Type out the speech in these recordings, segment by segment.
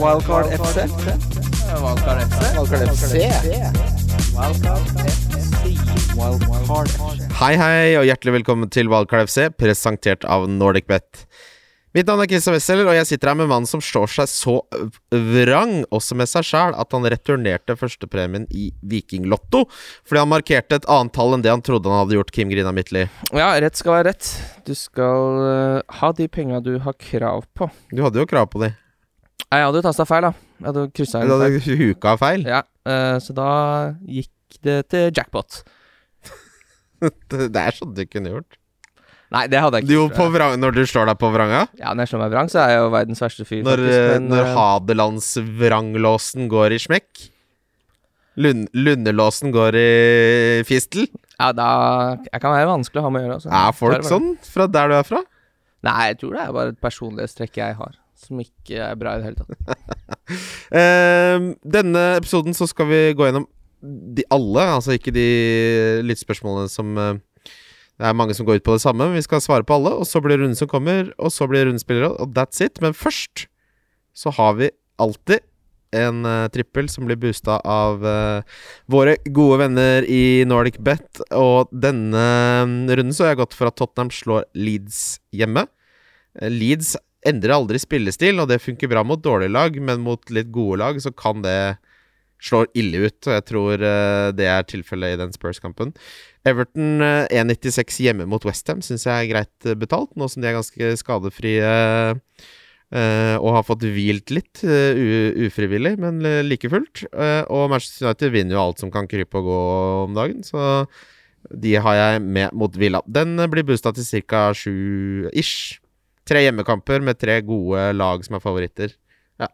Wildcard FC. Wildcard FC. Wildcard FC. Wildcard FC. Hei, hei, og hjertelig velkommen til Wildcard FC, presentert av NordicBet. Mitt navn er Christian Wessel, og jeg sitter her med mannen som slår seg så vrang, også med seg sjæl, at han returnerte førstepremien i Vikinglotto fordi han markerte et annet tall enn det han trodde han hadde gjort, Kim Grina Midtly. Ja, rett skal være rett. Du skal eh, ha de penga du har krav på. Du hadde jo krav på de. Nei, Jeg hadde jo tasta feil, da. Jeg hadde kryssa Du inn feil. hadde huka feil. Ja, eh, så da gikk det til jackpot. Det er sånn du kunne gjort. Nei, det hadde jeg Du, ikke. på vrang, når du slår deg på vranga? Ja, når jeg slår meg vrang, så er jeg jo verdens verste fyr. Når, faktisk, eh, men, når Hadelandsvranglåsen Hadelands-vranglåsen går i smekk? Lund, Lundelåsen går i fistel? Ja, da Jeg kan være vanskelig å ha med å gjøre. Altså. Er folk sånn fra der du er fra? Nei, jeg tror det er bare et personlighetstrekk jeg har, som ikke er bra i det hele tatt. Ehm, denne episoden så skal vi gå gjennom de alle, altså ikke de lyttspørsmålene som eh, Det er mange som går ut på det samme, men vi skal svare på alle. Og så blir det runden som kommer, og så blir det rundespillere, og that's it. Men først så har vi alltid en uh, trippel som blir boosta av uh, våre gode venner i Nordic Bet. Og denne mm, runden så har jeg gått for at Tottenham slår Leeds hjemme. Leeds endrer aldri spillestil, og det funker bra mot dårlige lag, men mot litt gode lag så kan det slå ille ut, og jeg tror eh, det er tilfellet i den Spurs-kampen. Everton eh, 1,96 hjemme mot Westham syns jeg er greit eh, betalt, nå som de er ganske skadefrie eh, og har fått hvilt litt eh, ufrivillig, men eh, like fullt. Eh, og Manchester United vinner jo alt som kan krype og gå om dagen, så de har jeg med mot Villa. Den eh, blir boosta til ca. sju ish. Tre hjemmekamper med tre gode lag som er favoritter. Ja.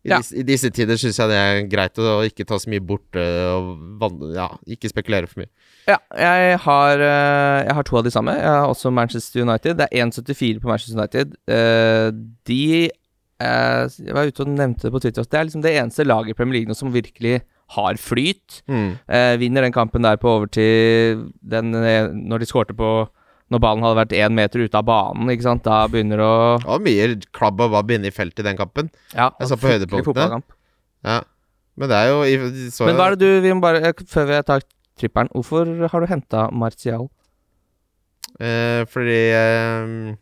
I, Ja. Disse, I disse tider syns jeg det er greit å ikke ta så mye bort og ja, ikke spekulere for mye. Ja, jeg har, eh, jeg har to av de samme. Jeg har også Manchester United. Det er 1,74 på Manchester United. Eh, de eh, Jeg var ute og nevnte det på Twitter. også. Det er liksom det eneste laget i Premier League som virkelig har flyt. Mm. Eh, vinner den kampen der på overtid den, eh, når de skårte på Når ballen hadde vært én meter ute av banen, ikke sant. Da begynner det å Det var mye klabb og vabb inne i feltet i den kampen. Ja, Jeg så på høydepunktene. Ja. Men det er jo så Men hva er det du vi må bare, Før vi tar tripperen, hvorfor har du henta Martial? eh, Fordi eh,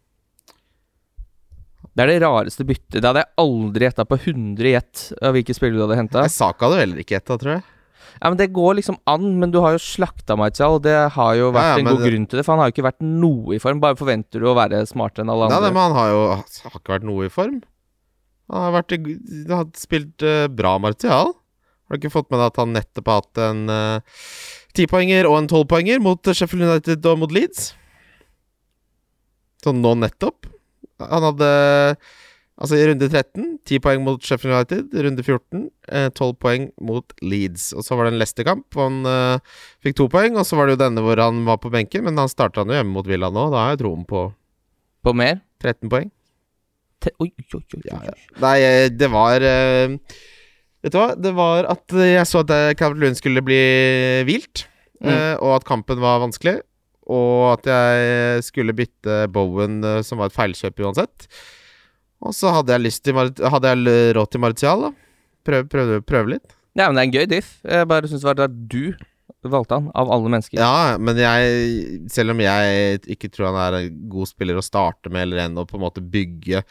Det er det rareste byttet. Det hadde jeg aldri gjetta på 100 gjett av hvilke spillere du hadde henta. Saka hadde heller ikke gjetta, tror jeg. Ja, men det går liksom an, men du har jo slakta Martial, og det har jo vært Ja, ja, en god det- grunn til det, for han har jo ikke vært noe i form. Bare forventer du å være smartere enn alle Nei, andre. nei, men han har jo har ikke vært noe i form. Han har, vært, han har spilt uh, bra Martial. Har du ikke fått med deg at han nettopp har hatt en tipoenger og en tolvpoenger mot Sheffield United og mot Leeds? Sånn nå nettopp. Han hadde Altså i runde 13, 10 poeng mot Sheffield United. Runde 14, eh, 12 poeng mot Leeds. Og så var det en Leicester-kamp, hvor han eh, fikk to poeng. Og så var det jo denne hvor han var på benken, men han starta jo hjemme mot Villa nå. Da har jeg troen på På mer? 13 poeng. Te oi, oi, oi. Ja, ja. Nei, eh, det var eh, Vet du hva? Det var at jeg så at eh, Calvert Lund skulle bli hvilt, Mm. eh, og at kampen var vanskelig. Og at jeg skulle bytte Bowen, eh, som var et feilkjøp uansett. Og så hadde jeg lyst til Mar Hadde jeg råd til Martial, da. Prøve, prøv, prøv litt. Ja, men det er en gøy diff. Jeg bare syns det var at du valgte han, av alle mennesker. Ja, men jeg Selv om jeg ikke tror han er en god spiller å starte med, eller enn å på en måte bygge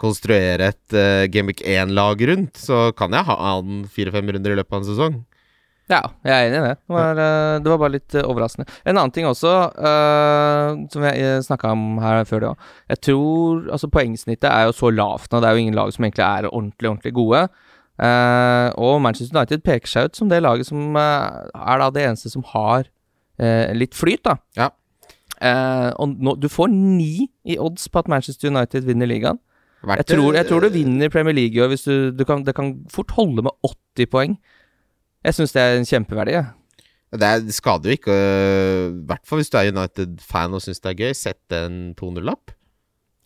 Konstruere et uh, Gameweek 1-lag rundt, så kan jeg ha han fire-fem runder i løpet av en sesong. Ja, jeg er enig i det. Det var, eh, det var bare litt eh, overraskende. En annen ting også, uh, som jeg snakka om her før det òg. Jeg tror altså poengsnittet er jo så lavt nå. Det er jo ingen lag som egentlig er ordentlig, ordentlig gode. Uh, og Manchester United peker seg ut som det laget som uh, er da det eneste som har litt flyt, da. Ja. Og nå, du får ni i odds på at Manchester United vinner ligaen. Jeg tror, jeg tror du vinner Premier League i år hvis du, du kan, Det kan fort holde med 80 poeng. Jeg syns det er en kjempeverdi. jeg. Det, er, det skader jo ikke, øh, i hvert fall hvis du er United-fan og syns det er gøy, sett en 200-lapp.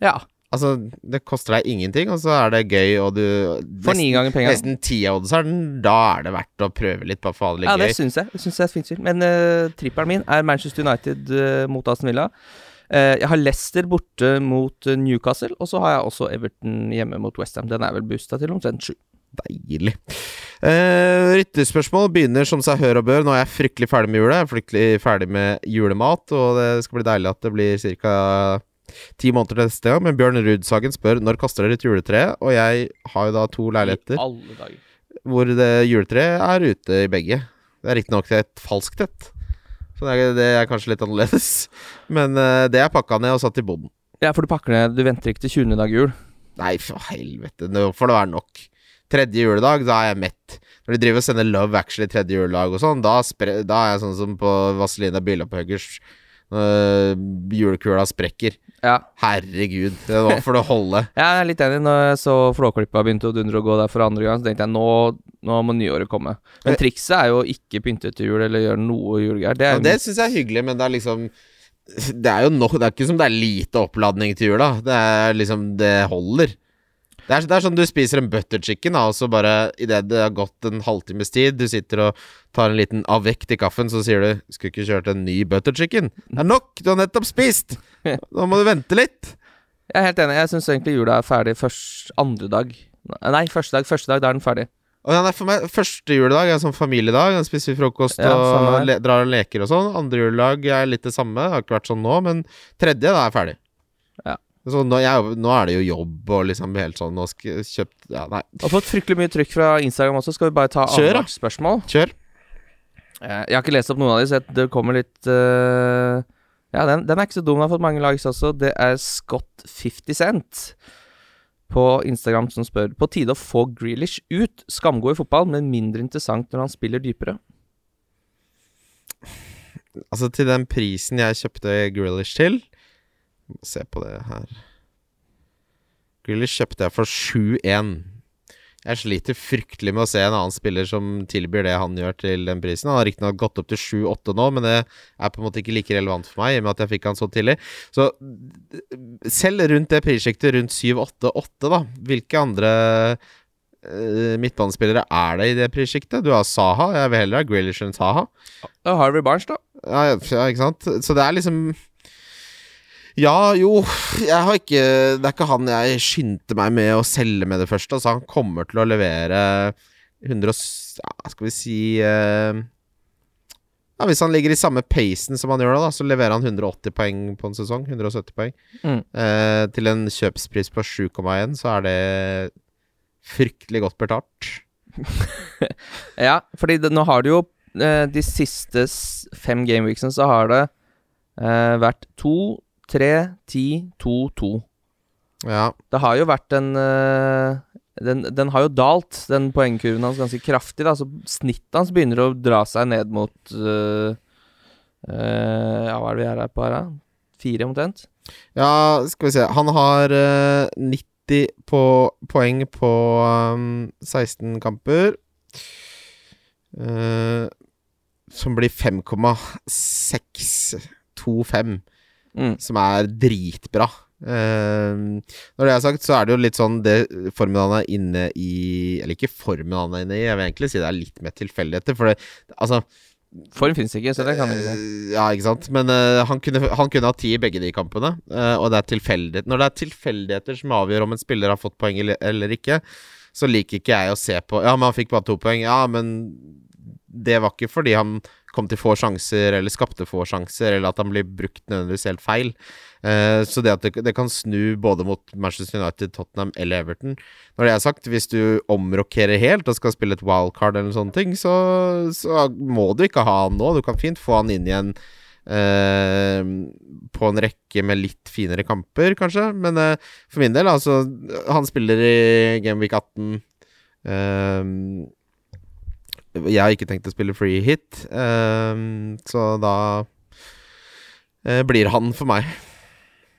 Ja. Altså, det koster deg ingenting, og så er det gøy, og du For ni ganger penger. Nesten ti av oddsen, da er det verdt å prøve litt, bare for å ha det litt Ja, det gøy. syns jeg. Det syns jeg er et fint spill. Men uh, trippelen min er Manchester United uh, mot Aston Villa. Eh, jeg har Leicester borte mot Newcastle, og så har jeg også Everton hjemme mot Westham. Den er vel boosta til omtrent sju. Deilig. Eh, Rytterspørsmål begynner som seg hør og bør. Nå er jeg fryktelig ferdig med jula. Jeg er fryktelig ferdig med julemat, og det skal bli deilig at det blir ca. ti måneder til neste gang. Men Bjørn Rudsagen spør når kaster dere ut juletreet, og jeg har jo da to leiligheter I alle dager. hvor det juletreet er ute i begge. Det er riktignok et falskt et, så det er, det er kanskje litt annerledes. Men uh, det er pakka ned og satt i boden. Ja, for du pakker ned Du venter ikke til 20. dag jul. Nei, for helvete, nå får det være nok. Tredje juledag, da er jeg mett. Når de driver og sender Love Actually tredje juledag og sånn, da, da er jeg sånn som på Vazelina Bilopphøggers. Uh, julekula sprekker. Ja. Herregud, det nå får det holde. Jeg er litt enig. Når jeg så Flåklypa begynte å dundre og gå der for andre gang, så tenkte jeg nå, nå må nyåret komme. Men trikset er jo å ikke pynte til jul eller gjøre noe julegreier. Det Ja, det syns jeg er hyggelig, men det er liksom Det er jo nok Det er ikke som det er lite oppladning til jula. Det er liksom Det holder. Det er, det er sånn du spiser en butter chicken, og så bare idet det har gått en halvtimes tid, du sitter og tar en liten avec til kaffen, så sier du 'Skulle ikke kjørt en ny butter chicken?' Det er nok! Du har nettopp spist! Nå må du vente litt. Jeg er helt enig. Jeg syns egentlig jula er ferdig først andre dag. Nei, første dag. Første dag, da er den ferdig. Og ja, for meg, Første juledag er sånn familiedag. Da spiser vi frokost Ja, og le, drar og leker og sånn. Andre juledag er litt det samme. Det har ikke vært sånn nå, men tredje, da er jeg ferdig. Ja. Så nå, jeg, nå er det jo jobb og liksom helt sånn Nå skal kjøpt Ja, nei. Og fått fryktelig mye trykk fra Instagram også. Skal vi bare ta da. annendagsspørsmål? Kjør. Eh, Jeg har ikke lest opp noen av de, så det kommer litt uh... Ja, den, den er ikke så dum. Den har fått mange likes også. Det er Scott50 Cent på Instagram som spør På tide å få Grealish ut. Skamgod i fotball, men mindre interessant når han spiller dypere. Altså, til den prisen jeg kjøpte Grealish til Se på det her. Grealish kjøpte jeg for 7-1. Jeg sliter fryktelig med å se en annen spiller som tilbyr det han gjør til den prisen. Han har riktignok gått opp til 7-8 nå, men det er på en måte ikke like relevant for meg, i og med at jeg fikk han så tidlig. Så selv rundt det prissjiktet, rundt 7-8-8, da, hvilke andre uh, midtbanespillere er det i det prissjiktet? Du har Saha. Jeg vil heller ha Grealish enn Saha. Og Harvey Barnes, da. Ja, ja, ikke sant? Så det er liksom Ja, jo Jeg har ikke Det er ikke han jeg skyndte meg med å selge med det første. Altså, han kommer til å levere 100 ja, Skal vi si eh, Ja, Hvis han ligger i samme pacen som han gjør nå, da, så leverer han 180 poeng på en sesong. 170 poeng. Mm. Eh, til en kjøpspris på 7,1, så er det fryktelig godt betalt. Ja, fordi det, nå har det jo eh, De siste fem gameweeksene så har det eh, vært 2, 3, 10, 2, 2. Ja. Det har jo vært en eh, den, den har jo dalt, den poengkurven hans, ganske kraftig. da Så Snittet hans begynner å dra seg ned mot uh, uh, Ja, hva er det vi er her på her, da? Fire, omtrent? Ja, skal vi se. Han har uh, 90 på, poeng på um, 16 kamper. Som blir 5,625, Mm. som er dritbra. Uh, når det er sagt, så er det jo litt sånn det formen han er inne i Eller ikke formen han er inne i, jeg vil egentlig si det er litt mer tilfeldigheter. For det, altså Form fins ikke, så det kan ikke. Eh, Ja, ikke sant. Men uh, han, kunne, han kunne ha ti i begge de kampene. Uh, og det er tilfeldighet Når det er tilfeldigheter som avgjør om en spiller har fått poeng eller, eller ikke, så liker ikke jeg å se på Ja, men han fikk bare to poeng. Ja, men det var ikke fordi han kom til få sjanser eller skapte få sjanser, eller at han blir brukt nødvendigvis helt feil. Uh, så det at det, det kan snu både mot Manchester United, Tottenham eller Everton Når det er sagt, hvis du omrokerer helt og skal spille et wildcard eller sånne ting, så, så må du ikke ha han nå. Du kan fint få han inn igjen Uh, på en rekke med litt finere kamper, kanskje. Men uh, for min del, altså Han spiller i Gameweek 18. Eh, jeg har ikke tenkt å spille free hit, eh, så da eh, blir han for meg.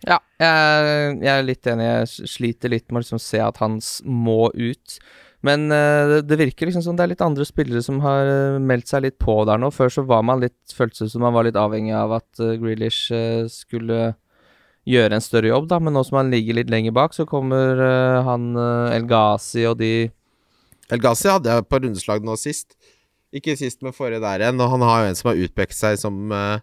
Ja, jeg, jeg er litt enig. Jeg sliter litt med å liksom se at han må ut. Men eh, det, det virker liksom som det er litt andre spillere som har eh, meldt seg litt på der nå. Før så var man litt føltes det som man var litt avhengig av at Grealish skulle gjøre en større jobb, da. Men nå som han ligger litt lenger bak, så kommer han uh, El Ghazi og de El Ghazi hadde jeg på rundeslag nå sist. Ikke sist, men forrige der igjen. Og han har jo en som har utpekt seg som eh,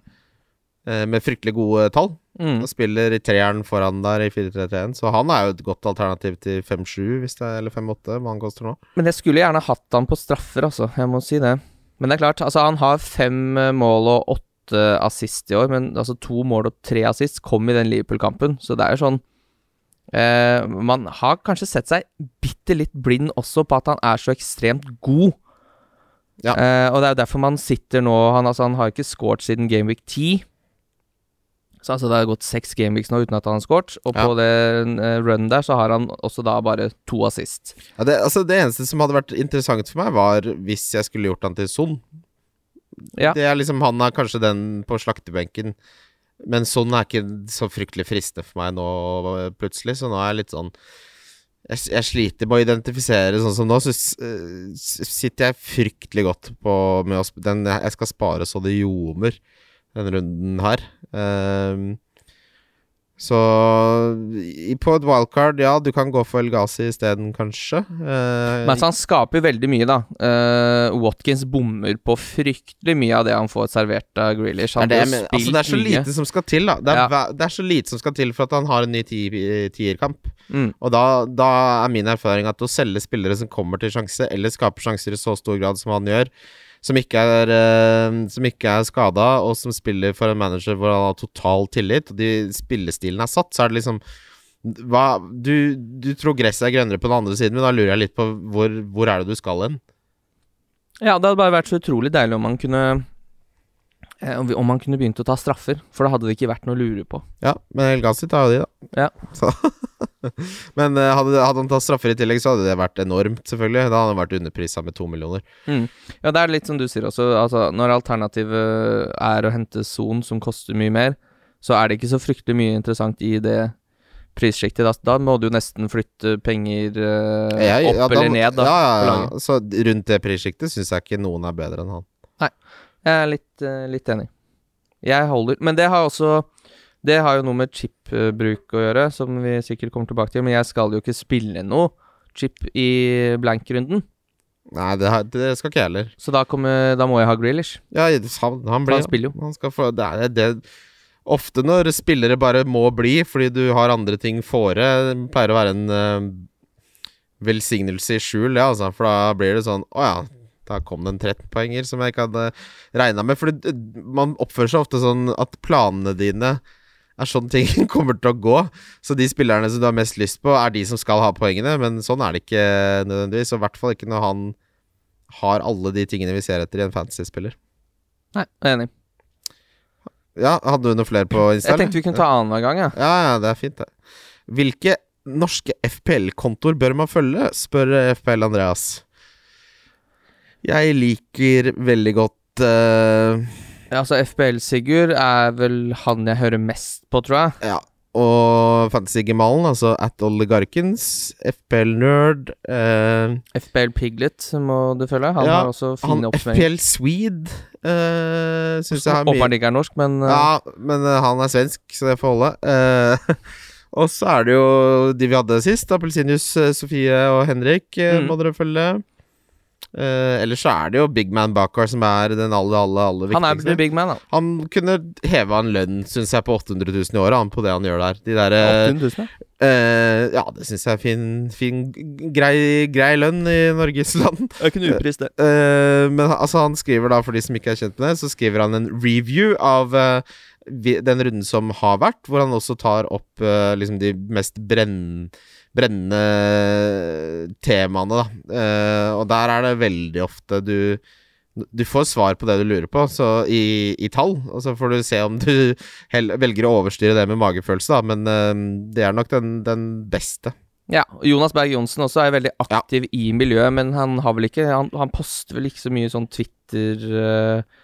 eh, med fryktelig gode tall. Mm. Og spiller i treeren foran der i 4-3-3-1, så han er jo et godt alternativ til 5-7, hvis det er, eller 5-8, hva han koster nå. Men jeg skulle gjerne hatt han på straffer, altså. Jeg må si det. Men det er klart, altså han har fem eh, mål og åtte assist i år, men altså to mål og tre assist kom i den Liverpool-kampen, så det er jo sånn eh, Man har kanskje sett seg bitte litt blind også på at han er så ekstremt god. Ja. Eh, og det er jo derfor man sitter nå Han, altså, han har ikke scoret siden Gameweek 10. Så altså det har gått seks gameweeks nå uten at han har scoret, og på den eh, runnen der så har han også da bare to assist. Ja, det, altså det eneste som hadde vært interessant for meg, var hvis jeg skulle gjort han til Son. Ja. Det er liksom, Han er kanskje den på slaktebenken, men sånn er ikke så fryktelig fristende for meg nå plutselig, så nå er jeg litt sånn Jeg, jeg sliter med å identifisere sånn som nå, så eh, sitter jeg fryktelig godt på med å den, Jeg skal spare så det ljomer denne runden her. Ehm, så på et wildcard, ja, du kan gå for El Ghazi isteden, kanskje. Eh, Men altså, han skaper veldig mye, da. Eh, Watkins bommer på fryktelig mye av det han får servert av Grealish. Han det, får altså, det er så mye. lite som skal til, da. Det er, Ja. det er så lite som skal til for at han har en ny tierkamp. Mm. Og da, da er min erfaring at å selge spillere som kommer til sjanse, eller skaper sjanser i så stor grad som han gjør, som ikke er, uh, er skada, og som spiller for en manager hvor han har total tillit, og de spillestilen er satt, så er det liksom hva, du, du tror gresset er grønnere på den andre siden, men da lurer jeg litt på hvor, hvor er det du skal hen? Ja, det hadde bare vært så utrolig deilig om man kunne eh, om man kunne begynt å ta straffer, for da hadde det ikke vært noe å lure på. Ja, men El Ghazi tar jo de, da. Ja. Men eh, hadde, hadde han tatt straffer i tillegg, så hadde det vært enormt, selvfølgelig. Da hadde han vært underprisa med to millioner. Ja, det er litt som du sier også. Altså, når alternativet er å hente Son, som koster mye mer, så er det ikke så fryktelig mye interessant i det prissjiktet. Da, da må du nesten flytte penger eh, Jeg- opp ja, da- eller ned, da. Ja, ja, ja. Så rundt det prissjiktet syns jeg ikke noen er bedre enn han. Nei, Jeg er litt, uh, litt enig. Jeg holder Men det har også Det har jo noe med chip-bruk å gjøre, som vi sikkert kommer tilbake til. Men jeg skal jo ikke spille noe chip i blank-runden. Nei, det, har- det skal ikke jeg heller. Så da, kommer, da må jeg ha Grealish. Ja, han, han blir han spiller jo. Han skal få det er det Ofte når spillere bare må bli fordi du har andre ting fore, det pleier å være en uh, velsignelse i skjul, ja, altså. For da blir det sånn Å ja, da kom det en 13 poenger som jeg ikke hadde regna med. For man oppfører seg ofte sånn at planene dine er sånn ting kommer til å gå. Så de spillerne som du har mest lyst på, er de som skal ha poengene, men sånn er det ikke nødvendigvis. Og i hvert fall ikke når han har alle de tingene vi ser etter i en fantasy-spiller. Nei, jeg er enig. Ja, hadde du noe flere på Insta? Jeg tenkte vi kunne ta annenhver gang, ja. Ja, ja, det er fint, det. Hvilke norske FPL-kontoer bør man følge, spør FPL Andreas. Jeg liker veldig godt eh, Altså, FBL-Sigurd er vel han jeg hører mest på, tror jeg. Ja. Og Fantasy-gemalen, altså at Oligarkens, FPL-nerd eh, FBL Piglet må du følge. Han Ja, har også fine oppsummeringer. FPL Swede eh, syns jeg har mye Håper han ikke er norsk, men eh. Ja, men eh, han er svensk, så det får holde. Eh, og så er det jo de vi hadde sist. Appelsinjuice, eh, Sofie og Henrik eh, Mm. må dere følge. Uh, ellers så er det jo Big Man Bakar som er den aller, aller, aller han er viktigste. big man, da. Han kunne heva en lønn, syns jeg, på 800 000 i året, han, på det han gjør der. De der 800 000, ja. eh, Ja, det syns jeg er fin, fin grei, grei lønn i Norges land. Jeg noe upris, det. Uh, men altså, han skriver da, for de som ikke er kjent med det, så skriver han en review av uh, den runden som har vært, hvor han også tar opp eh, liksom de mest brenn, brennende temaene, da. Eh, og der er det veldig ofte du du får svar på det du lurer på, så i, i tall. Og så får du se om du velger å overstyre det med magefølelse, da. Men eh, det er nok den, den beste. Ja, og Jonas Berg Johnsen også er veldig aktiv i miljøet, men han har vel ikke Han, han poster vel ikke så mye sånn Twitter eh,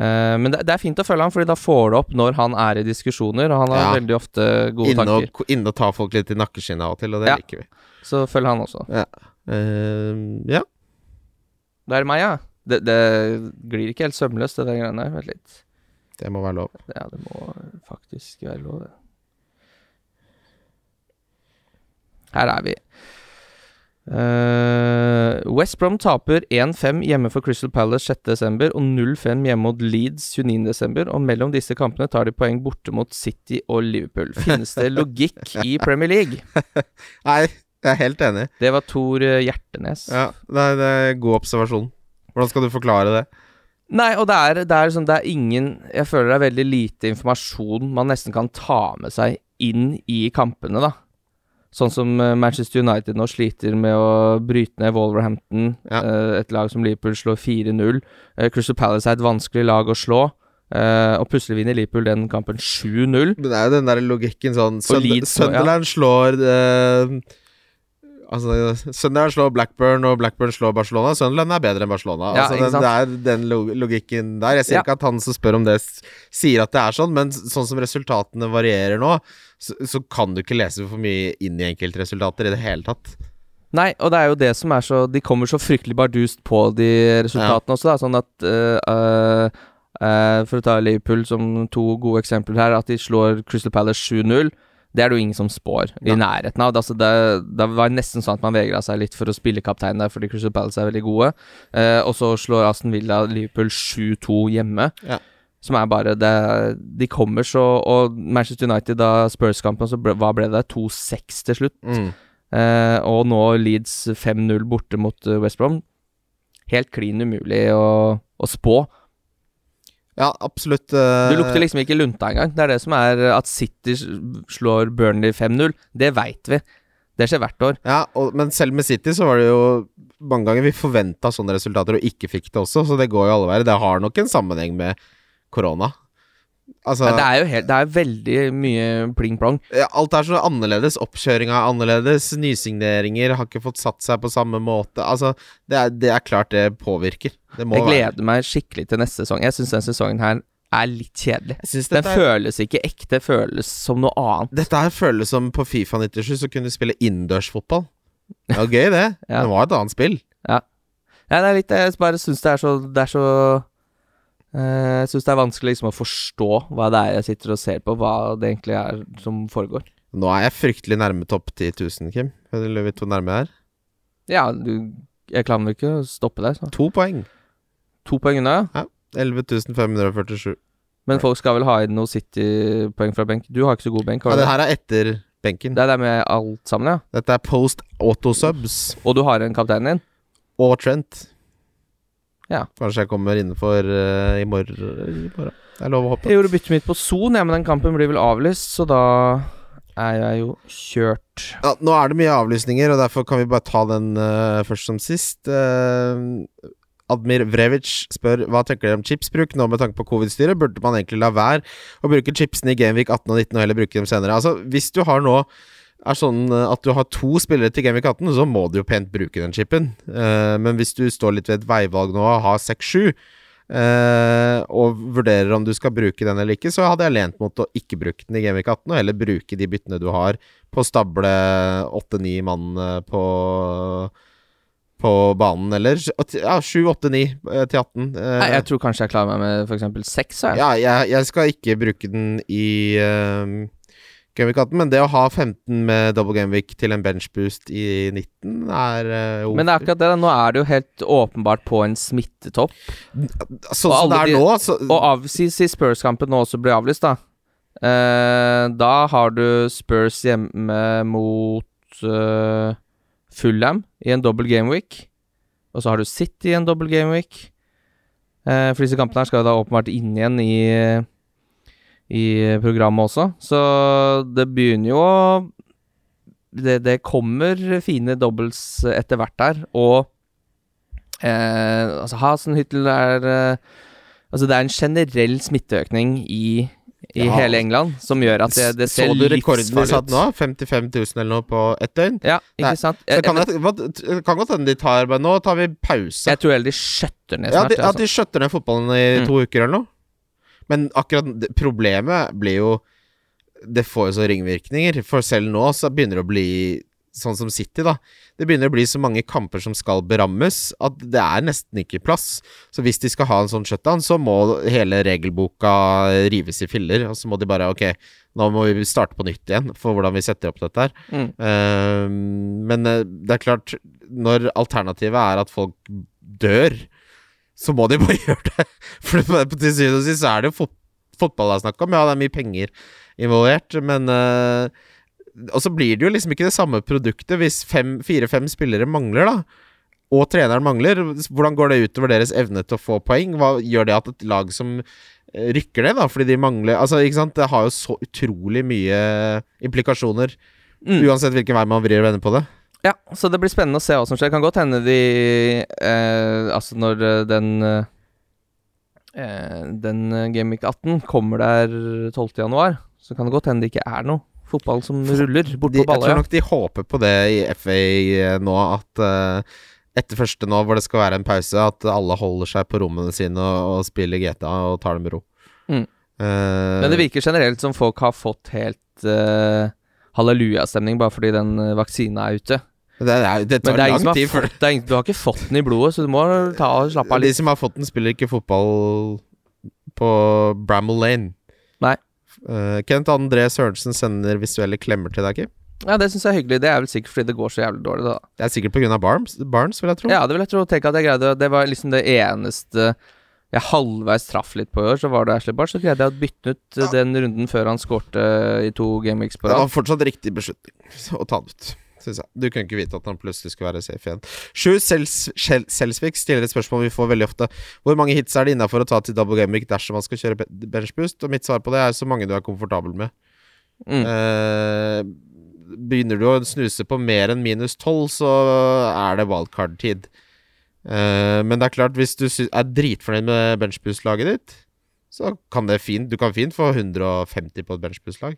Men det, det er fint å følge han, Fordi da får du opp når han er i diskusjoner, og han har Ja. veldig ofte gode Inne tanker. og, inne og ta folk litt i nakkeskinnet av og til, og det Ja. liker vi. Så følg han også. Eh, ja. Det er meg, ja. Det, det glir ikke helt sømløst, det der greiene der. Vent litt. Det må være lov. Ja, det må faktisk være lov, det. Her er vi. Eh, West Brom taper 1-5 hjemme for Crystal Palace 6.12. og 0-5 hjemme mot Leeds 29.12. Og mellom disse kampene tar de poeng borte mot City og Liverpool. Finnes det logikk i Premier League? Nei, jeg er helt enig. Det var Tor eh, Hjertenes. Ja, det er, det er god observasjon. Hvordan skal du forklare det? Nei, og det er, det er sånn Det er ingen Jeg føler det er veldig lite informasjon man nesten kan ta med seg inn i kampene, da. Sånn som eh, Manchester United nå sliter med å bryte ned Wolverhampton. Ja. eh, et lag som Liverpool slår 4-0. Eh, Crystal Palace er et vanskelig lag å slå. og plutselig vinner Liverpool den kampen 7-0. Men det er jo den der logikken sånn Sund Leeds og- ja. Sunderland slår eh, Altså, Sunderland slår Blackburn, og Blackburn slår Barcelona. Sunderland er bedre enn Barcelona. Ja, altså, den, sant? det er den log logikken der. Jeg sier Ja. ikke at han som spør om det, sier at det er sånn, men sånn som resultatene varierer nå, så, så kan du ikke lese for mye inn i enkeltresultater i det hele tatt. Nei, og det er jo det som er så De kommer så fryktelig bardust på de resultatene også, da. Sånn at eh, eh, For å ta Liverpool som to gode eksempler her, at de slår Crystal Palace 7-0. Det er det jo ingen som spår i nærheten av. Det, altså det, det var nesten sånn at man vegra seg litt for å spille kaptein der, fordi Crystal Palace er veldig gode. Eh, og så slår Aston Villa Liverpool 7-2 hjemme. Ja. Som er bare det De kommer så Og Manchester United, da Spurs-kampen, så ble, hva ble det? 2-6 til slutt. Mm. Eh, og nå Leeds 5-0 borte mot eh, West Brom. Helt klin umulig å, å spå. Ja, absolutt. Uh... Du lukter liksom ikke lunta engang. Det er det som er eh, at City slår Burnley 5-0. Det veit vi. Det skjer hvert år. Ja, og, men selv med City så var det jo mange ganger vi forventa sånne resultater og ikke fikk det også, så det går jo alle veier. Det har nok en sammenheng med korona. Altså Men det er jo helt Det er veldig mye pling-plong. Alt er så annerledes. Oppkjøringa er annerledes. Nysigneringer har ikke fått satt seg på samme måte. Altså, det er, det er klart det påvirker. Det Jeg være gleder meg skikkelig til neste sesong. Jeg syns den sesongen her er litt kjedelig. Den er, føles ikke ekte, føles som noe annet. dette her føles som på Fifa 97 så kunne du spille innendørsfotball. Det var gøy, det. Ja. Det var et annet spill. Ja, det er litt Jeg bare syns det er så Det er så Jeg syns det er vanskelig liksom å forstå hva det er jeg sitter og ser på, hva det egentlig er som foregår. Nå er jeg fryktelig nærme topp 10 000, Kim. Eller vet du hvor nærme jeg er? Ja, du Jeg klarer vel ikke å stoppe deg. Så. To poeng. To poeng unna, ja. 11 547. Men folk skal vel ha inn noe City-poeng fra benk. Du har ikke så god benk, Ja, har det? her er etter benken. Det er det med alt sammen, ja. Dette er post auto subs. Og du har en kaptein din? og Trent. Ja. Kanskje jeg kommer innenfor uh, i, morgen. Det er lov å håpe. Jeg gjorde byttet mitt på Son, ja, men den kampen blir vel avlyst, så da er jeg jo kjørt. Ja, nå er det mye avlysninger, og derfor kan vi bare ta den uh, først som sist. Uh, Admir Vrevic spør hva tenker dere om chipsbruk nå med tanke på covid-styret. Burde man egentlig la være å bruke chipsene i Gameweek 18 og 19 og heller bruke dem senere? Altså, hvis du har nå er sånn eh, at du har to spillere til Gameweek 18, så må du jo pent bruke den chipen. Uh, men hvis du står litt ved et veivalg nå og har 6-7, uh, og vurderer om du skal bruke den eller ikke, så hadde jeg lent mot å ikke bruke den i Gameweek 18, og heller bruke de byttene du har på å stable åtte-ni mann eh, på på banen, eller ja, 7, 8, 9 eh, til 18. Eh, Nei, jeg tror kanskje jeg klarer meg med f.eks. seks. jeg. ja, jeg, jeg skal ikke bruke den i uh, Gameweek 18, men det å ha 15 med double gameweek til en benchboost i 19 er uh, Men det er akkurat det. Nå er det jo helt åpenbart på en smittetopp. Sånn som det er de- nå, så Og av, si, si Spurs-kampen nå også blir avlyst, da. Uh, da har du Spurs hjemme mot uh, Fulham i en double gameweek. Og så har du City i en double gameweek. Uh, for disse kampene her skal jo da åpenbart inn igjen i, i programmet også. Så det begynner jo å det, det kommer fine doubles etter hvert der, og eh, altså Hasenhyttel er eh, Altså, det er en generell smitteøkning i, i Ja. hele England som gjør at det, det ser Så du rekorden de satt ut. nå? 55 000 eller noe på ett døgn? Ja, ikke Nei, sant? Jeg, kan jeg, det hva- kan godt hende de tar bare Nå tar vi pause. jeg tror heller de skjøtter ned Ja, snart. de, ja, altså. de skjøtter ned fotballen i Mm. to uker eller noe. Men akkurat problemet blir jo Det får jo så ringvirkninger. For selv nå så begynner det å bli sånn som City, da. Det begynner å bli så mange kamper som skal berammes, at det er nesten ikke plass. Så hvis de skal ha en sånn shutdown, så må hele regelboka rives i filler. Og så må de bare Ok, nå må vi starte på nytt igjen for hvordan vi setter opp dette her. Mm. Uh, men eh, det er klart, når alternativet er at folk dør, så må de bare gjøre det. For til syvende og sist så er det jo fot fotball det er snakk om. Ja, det er mye penger involvert, men uh, Og så blir det jo liksom ikke det samme produktet hvis fire-fem spillere mangler, da. Og treneren mangler. Hvordan går det utover deres evne til å få poeng? Hva Gjør det at et lag som eh, rykker ned, da, fordi de mangler Altså, ikke sant, det har jo så utrolig mye implikasjoner. Mm. Uansett hvilken vei man vrir og vender på det. Ja, så det blir spennende å se hva som skjer. Det kan godt hende de eh, Altså, når eh, den eh, eh, Den eh, Gameweek 18 kommer der 12. januar, så kan det godt hende det ikke er noe fotball som ruller De, borte jeg tror nok de håper på det i FA nå, at eh, etter første nå, hvor det skal være en pause, at alle holder seg på rommene sine og, og spiller GTA og tar det med ro. Mm. Uh, Men det virker generelt som folk har fått helt uh, hallelujastemning bare fordi den vaksina er ute. Det, er, det tar det lang tid før du har ikke fått den i blodet, så du må ta og slappe av litt. De som har fått den, spiller ikke fotball på Bramall Lane. Nei. Uh, Kent André Sørensen sender visuelle klemmer til deg, Kim. Ja, det syns jeg er hyggelig. Det er vel sikkert fordi det går så jævlig dårlig, da. Det er sikkert pga. Barnes, Barnes, vil jeg tro. Ja, det vil jeg tro. Tenk at jeg greide Det var liksom det eneste jeg halvveis traff litt på i år, så var det Ashley Barnes. Så greide jeg å bytte ut ja. den runden før han skårte i to gameweeks på Det var fortsatt riktig beslutning å ta den ut, syns jeg. Du kunne ikke vite at han plutselig skulle være safe igjen. Sju Selsvik stiller et spørsmål vi får veldig ofte. Hvor mange hits er det innafor å ta til double game dersom man skal kjøre benchboost? Og mitt svar på det er så mange du er komfortabel med. Mm. Uh, begynner du å snuse på mer enn minus tolv, så er det wildcard-tid. Uh, men det er klart, hvis du er dritfornøyd med benchboost-laget ditt, så kan det fint Du kan fint få 150 på et benchboost-lag.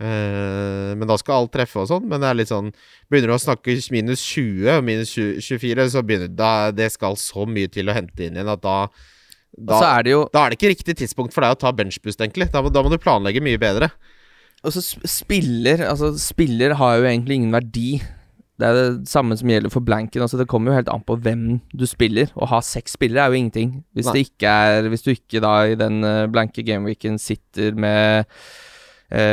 Eh, men da skal alt treffe og sånn. Men det er litt sånn Begynner du å snakke minus 20 og minus 20, 24, så begynner da, det skal så mye til å hente inn igjen at da da, er det jo da er det ikke riktig tidspunkt for deg å ta benchboost, egentlig. Da, må- da må du planlegge mye bedre. Og så spiller Altså, spiller har jo egentlig ingen verdi. Det er det samme som gjelder for blanken. Altså, det kommer jo helt an på hvem du spiller. Å ha seks spillere er jo ingenting. Hvis, er, hvis du ikke da i den eh, blanke gameweeken sitter med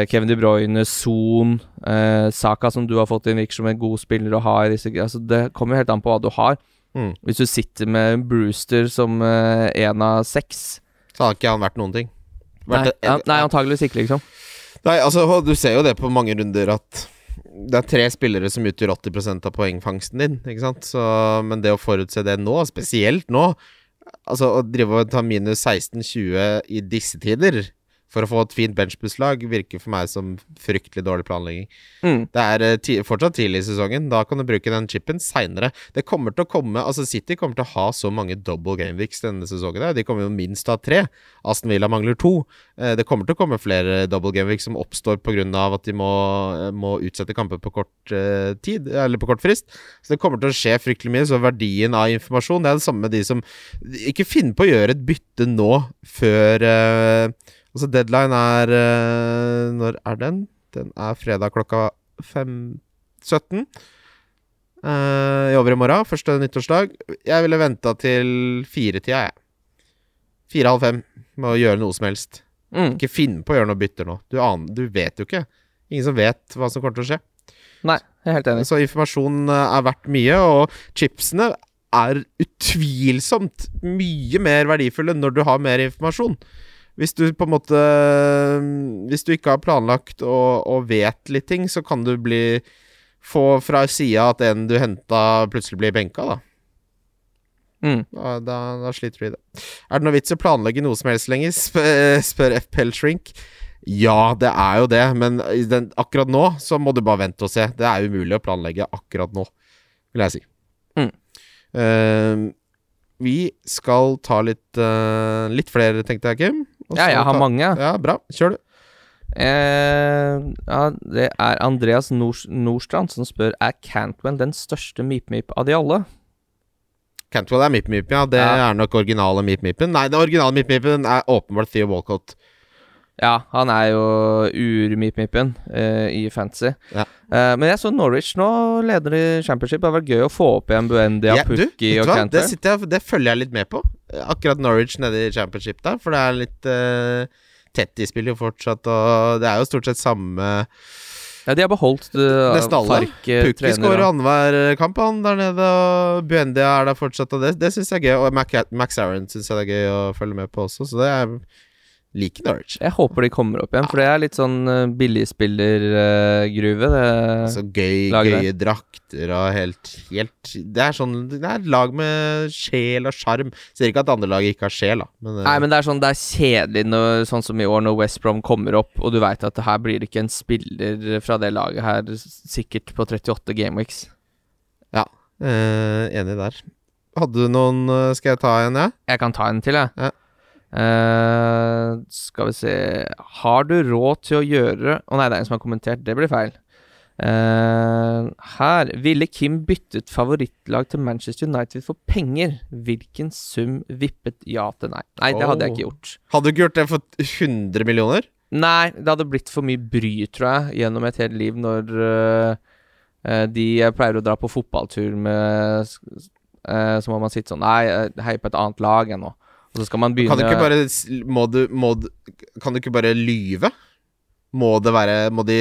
Kevin De Bruyne, Son, eh, Saka, som du har fått inn, virker som en god spiller å ha altså, Det kommer jo helt an på hva du har. Mm. Hvis du sitter med Brewster som én av seks Så har ikke han vært noen ting. Nei, Vært- ja, nei antageligvis ikke, liksom. Nei, altså, du ser jo det på mange runder at det er tre spillere som utgjør 80% av poengfangsten din, ikke sant? Så, men det å forutse det nå, spesielt nå Altså, å drive og ta minus 16-20 i disse tider for å få et fint benchbusslag virker for meg som fryktelig dårlig planlegging. Mm. Det er eh, ti fortsatt tidlig i sesongen. Da kan du bruke den chipen seinere. Det kommer til å komme Altså, City kommer til å ha så mange double gameweeks denne sesongen. Der. De kommer jo minst til å ha tre. Aston Villa mangler to. Eh, Det kommer til å komme flere double gameweeks som oppstår pga. at de må, eh, må utsette kamper på kort tid, eller på kort frist. Så det kommer til å skje fryktelig mye. Så verdien av informasjon Det er det samme med de som Ikke finn på å gjøre et bytte nå før Altså, deadline er eh, Når er den? Den er fredag klokka 5.17. Uh, jobber i morgen, første nyttårsdag. Jeg ville venta til firetida, jeg. Fire-halv fem med å gjøre noe som helst. Mm. Ikke finne på å gjøre noe bytter nå. Du, aner, du vet jo ikke. Ingen som vet hva som kommer til å skje. Nei, jeg er helt enig. Så informasjon eh, er verdt mye, og chipsene er utvilsomt mye mer verdifulle når du har mer informasjon. Hvis du på en måte Hvis du ikke har planlagt og, og vet litt ting, så kan du bli få fra sida at en du henta, plutselig blir benka, da. Mm. Da, da, da sliter du i det. Er det noe vits å planlegge noe som helst lenger? Spør, spør FPL Shrink. Ja, det er jo det, men den, akkurat nå så må du bare vente og se. Det er umulig å planlegge akkurat nå, vil jeg si. Mm. Uh, vi skal ta litt uh, Litt flere, tenkte jeg, Kim. Ja, jeg har ta- mange. Ja, bra. Kjør, du. Eh, ja, det er Andreas Nordstrand som spør Er Cantwell den største Meep-Meep av de alle. Cantwell er Mip-Mip, ja. Det Ja. er nok originale Mip-Mipen. Nei, den originale Mip-Mipen er åpenbart Theo Walcott. Ja, han er jo ur-mip-mipen eh, i fantasy. Ja. Eh, men jeg så Norwich nå leder i championship. Det hadde vært gøy å få opp igjen Buendia, Ja, Pukki og Cantwell. Det, jeg, det følger jeg litt med på. Akkurat Norwich nede i championship der, for det er litt uh, tett. i spiller jo fortsatt, og det er jo stort sett samme Ja, de har beholdt uh, Nesten uh, Pukki skårer annenhver kamp, han der nede, og Buendia er der fortsatt, og det, det syns jeg er gøy. Og Mac, Max Aaron syns jeg det er gøy å følge med på også, så det er liker Norwich. Jeg håper de kommer opp igjen, for det er litt sånn uh, billigspillergruve. det Altså gøy, gøye drakter og helt, helt Det er sånn Det er et lag med sjel og sjarm. Sier ikke at andre lag ikke har sjel, da, men, eh, Nei, men det er sånn Det er kjedelig når, sånn som i år, når West Brom kommer opp, og du veit at her blir det ikke en spiller fra det laget her sikkert på 38 gameweeks. eh, Enig der. Hadde du noen eh, Skal jeg ta en, jeg? Jeg kan ta en til, jeg. Ja. Eh, skal vi se Har du råd til å gjøre Å nei, det er en som har kommentert. Det blir feil. Uh, her ville Kim byttet favorittlag til Manchester United for penger. Hvilken sum vippet ja til nei? Nei, det hadde jeg ikke gjort. Hadde du ikke gjort det for 100 millioner? Nei, det hadde blitt for mye bry, tror jeg, gjennom et helt liv når øh, de pleier å dra på fotballtur med uh, Så må man sitte sånn Nei, jeg heier på et annet lag ennå. Og så skal man begynne Kan du ikke bare Må du, må du Kan du ikke bare lyve? Må det være Må de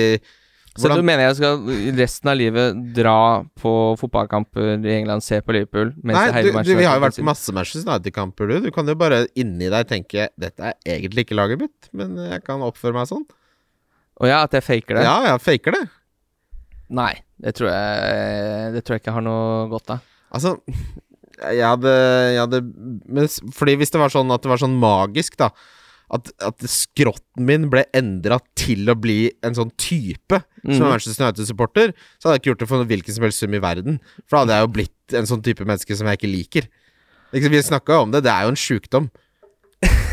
Så du mener jeg skal resten av livet dra på fotballkamper i England, se på Liverpool Nei, du, du, vi har jo vært på masse Manchester United-kamper, du. Du kan jo bare inni deg tenke 'Dette er egentlig ikke laget mitt, men jeg kan oppføre meg sånn'. Å ja, at jeg faker det? Ja, jeg faker det. Nei, det tror jeg Det tror jeg ikke har noe godt av. Altså Jeg hadde, jeg hadde men, Fordi hvis det var sånn at det var sånn magisk, da At, at skrotten min ble endra til å bli en sånn type som er Mhm. Manchester United-supporter, så hadde jeg ikke gjort det for hvilken som helst sum i verden. For da hadde jeg jo blitt en sånn type menneske som jeg ikke liker. Ikke, vi snakka om det, det er jo en sjukdom.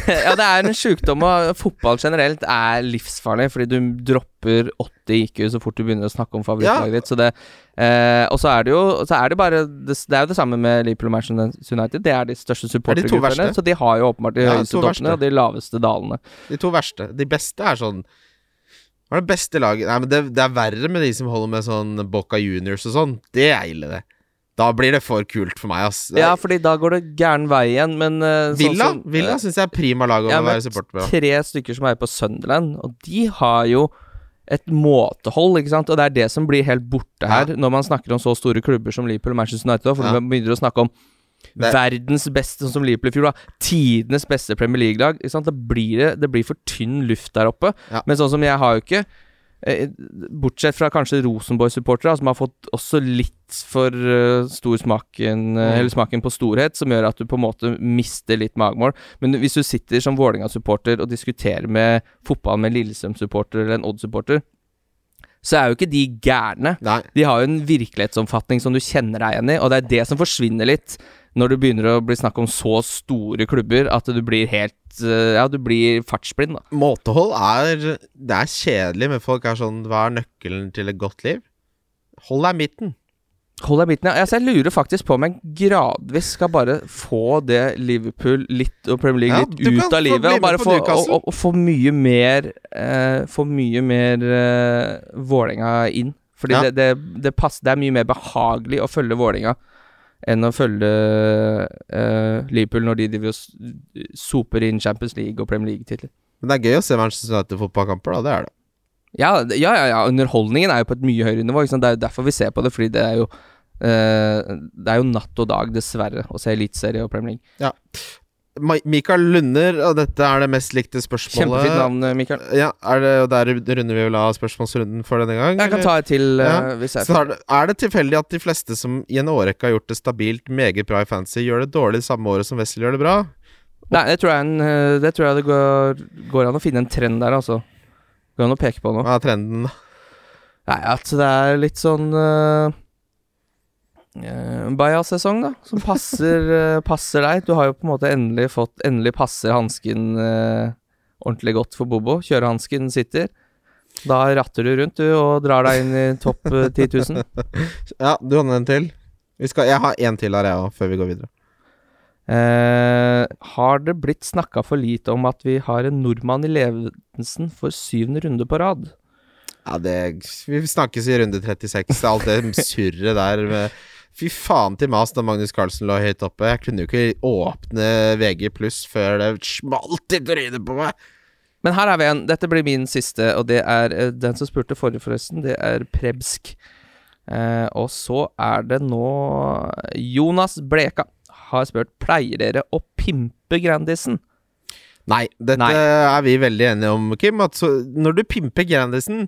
ja, det er en sjukdom, og fotball generelt er livsfarlig, fordi du dropper 80 IQ så fort du begynner å snakke om favorittlaget ditt. Så det, eh, og så er det jo så er det bare Det, det er jo det samme med Liverpool og Manchester United. Det er de største supportergruppene, så de har jo åpenbart de Ja, høyeste verste. toppene og de laveste dalene. De to verste. De beste er sånn Hva er det beste laget Nei, men det, det er verre med de som holder med sånn Boca Juniors og sånn. Det er ille, det. Da blir det for kult for meg, ass. Ja, fordi da går det gæren vei igjen, men sånn Villa som, Villa syns jeg er prima lag å ja, være supporter med. tre stykker som er på Sunderland, og de har jo et måtehold, ikke sant? Og det er det som blir helt borte her, når man snakker om så store klubber som Liverpool og Manchester United. For Ja. man begynner å snakke om Det- verdens beste, sånn som Liverpool i fjor, da. Tidenes beste Premier League-lag. Det, det blir for tynn luft der oppe. Ja. Men sånn som jeg har jo ikke Bortsett fra kanskje Rosenborg-supportere, som har fått også litt for eh, stor smaken eh, Mm. Eller smaken på storhet, som gjør at du på en måte mister litt magemål. Men hvis du sitter som Vålerenga-supporter og diskuterer med fotball med Lillestrøm-supporter eller en Odd-supporter, så er jo ikke de gærne. Nei. De har jo en virkelighetsoppfatning som du kjenner deg igjen i, og det er det som forsvinner litt når det begynner å bli snakk om så store klubber at du blir helt eh, Ja, du blir fartsblind, da. Måtehold er Det er kjedelig, men folk er sånn Hva er nøkkelen til et godt liv? Hold deg i midten. Hold deg i midten, ja. Altså, jeg lurer faktisk på om jeg gradvis skal bare få det Liverpool litt og Premier League litt du ut av livet, og bare få, og, og, og få mye mer eh, Få mye mer eh, Vålerenga inn. Fordi Ja. det, det, det, passer, det er mye mer behagelig å følge Vålerenga enn å følge uh, Liverpool når de driver og soper inn Champions League og Premier League-titler. Men det er gøy å se Manchester United-fotballkamper, da. Det er det. Ja, ja, ja, ja, underholdningen er jo på et mye høyere nivå. Det er jo derfor vi ser på det, fordi det er jo uh, Det er jo natt og dag, dessverre, å se Eliteserie og Premier League. Ma Mikael Lunder, og dette er det mest likte spørsmålet. Kjempefint navn, eh, Mikael. Ja, er det, og der runder vi vel av spørsmålsrunden for denne gang? Jeg kan eller? ta et til eh, Ja, hvis jeg Så er det, er det tilfeldig at de fleste som i en årrekke har gjort det stabilt meget bra i fantasy, gjør det dårlig samme året som Wesley gjør det bra? Nei, det tror jeg, en, eh, det, tror jeg det går, går an å finne en trend der, altså. Går an å peke på noe. Hva er trenden? Nei, at det er litt sånn uh, Baja-sesong, da. Som passer, uh, passer deg. Du har jo på en måte endelig fått Endelig passer hansken uh, ordentlig godt for Bobo. Kjørehansken sitter. Da ratter du rundt, du, og drar deg inn i topp eh, 10 000. Ja, du hadde en til. Vi skal, jeg har en til her, jeg òg, før vi går videre. Eh, har det blitt snakka for lite om at vi har en nordmann i ledelsen for syvende runde på rad? Ja, det Vi snakkes i runde 36. Alt det surret der med Fy faen til mas da Magnus Carlsen lå høyt oppe. Jeg kunne jo ikke åpne VG pluss før det smalt i trynet på meg. Men her er vi en. Dette blir min siste, og det er eh, den som spurte forrige, forresten. Det er Prebsk. Eh, og så er det nå Jonas Bleka har spurt Pleier dere å pimpe Grandisen. Nei, dette Nei. er vi veldig enige om, Kim. At så, når du pimper Grandisen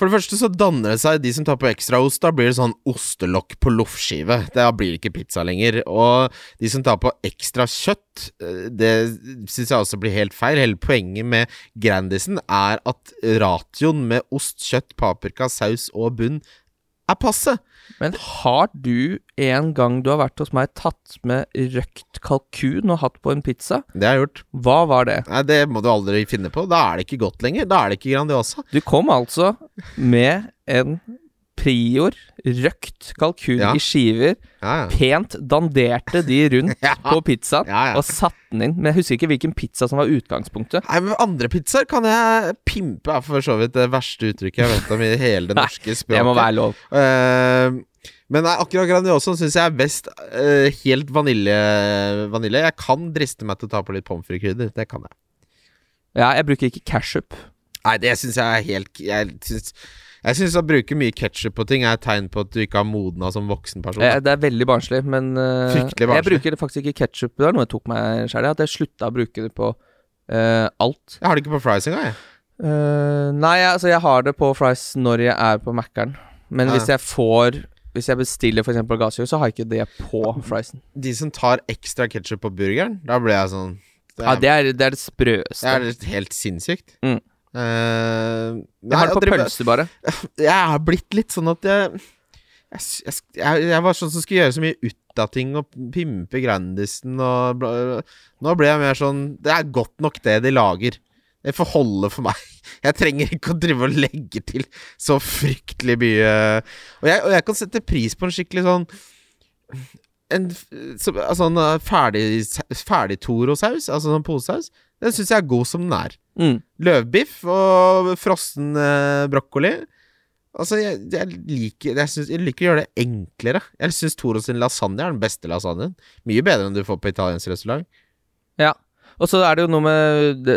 For det første så danner det seg de som tar på ekstraost. Da blir det sånn ostelokk på loffskive. Da blir det ikke pizza lenger. Og de som tar på ekstra kjøtt, eh, det syns jeg også blir helt feil. Hele poenget med Grandisen er at ratioen med ost, kjøtt, paprika, saus og bunn er passe. Men har du en gang du har vært hos meg, tatt med røkt kalkun og hatt på en pizza? Det har jeg gjort. Hva var det? Nei, det må du aldri finne på. Da er det ikke godt lenger. Da er det ikke Grandiosa. Du kom altså med en Prior røkt kalkun Ja. i skiver, Ja, ja. pent danderte de rundt på pizzaen, og satte den inn. Men jeg husker ikke hvilken pizza som var utgangspunktet. Nei, men Andre pizzaer kan jeg pimpe, er for så vidt det verste uttrykket jeg vet om i hele det norske språket. Det må være lov. Uh, men nei, akkurat Grandiosa syns jeg er best uh, helt vanilje, vanilje. Jeg kan driste meg til å ta på litt pommes frites-krydder. Det kan jeg. Ja, jeg bruker ikke cashup. Nei, det syns jeg er helt Jeg syns jeg syns å bruke mye ketsjup på ting er et tegn på at du ikke har modna som voksen person. Eh, det er veldig barnslig, men uh, barnslig. jeg bruker faktisk ikke ketsjup. Det var noe jeg tok meg sjæl i, at jeg slutta å bruke det på uh, alt. Jeg har det ikke på fries engang, jeg. Uh, nei, altså jeg har det på fries når jeg er på Mækkern. Men Ja. hvis jeg får Hvis jeg bestiller f.eks. gassjø, så har jeg ikke det på friesen. De som tar ekstra ketsjup på burgeren, da blir jeg sånn Det Ja, er, det er det, er det sprøeste. det er helt sinnssykt. Mm. Eh, jeg har det på pølse, bare. Jeg har blitt litt sånn at jeg jeg, jeg, jeg, var sånn som skulle gjøre så mye ut av ting og pimpe Grandisen og bla, Nå ble jeg mer sånn Det er godt nok det de lager. Det får holde for meg. Jeg trenger ikke å drive og legge til så fryktelig mye. Og jeg, og jeg kan sette pris på en skikkelig sånn En sånn altså uh, ferdig, ferdig Toro-saus, altså sånn posesaus. Den syns jeg er god som den er. Mm. Løvbiff og frossen eh, brokkoli. Altså, jeg, jeg liker jeg, synes, jeg liker å gjøre det enklere. Jeg syns Toros sin lasagne er den beste lasagnen. Mye bedre enn du får på italiensk restaurant. Ja. Og så er det jo noe med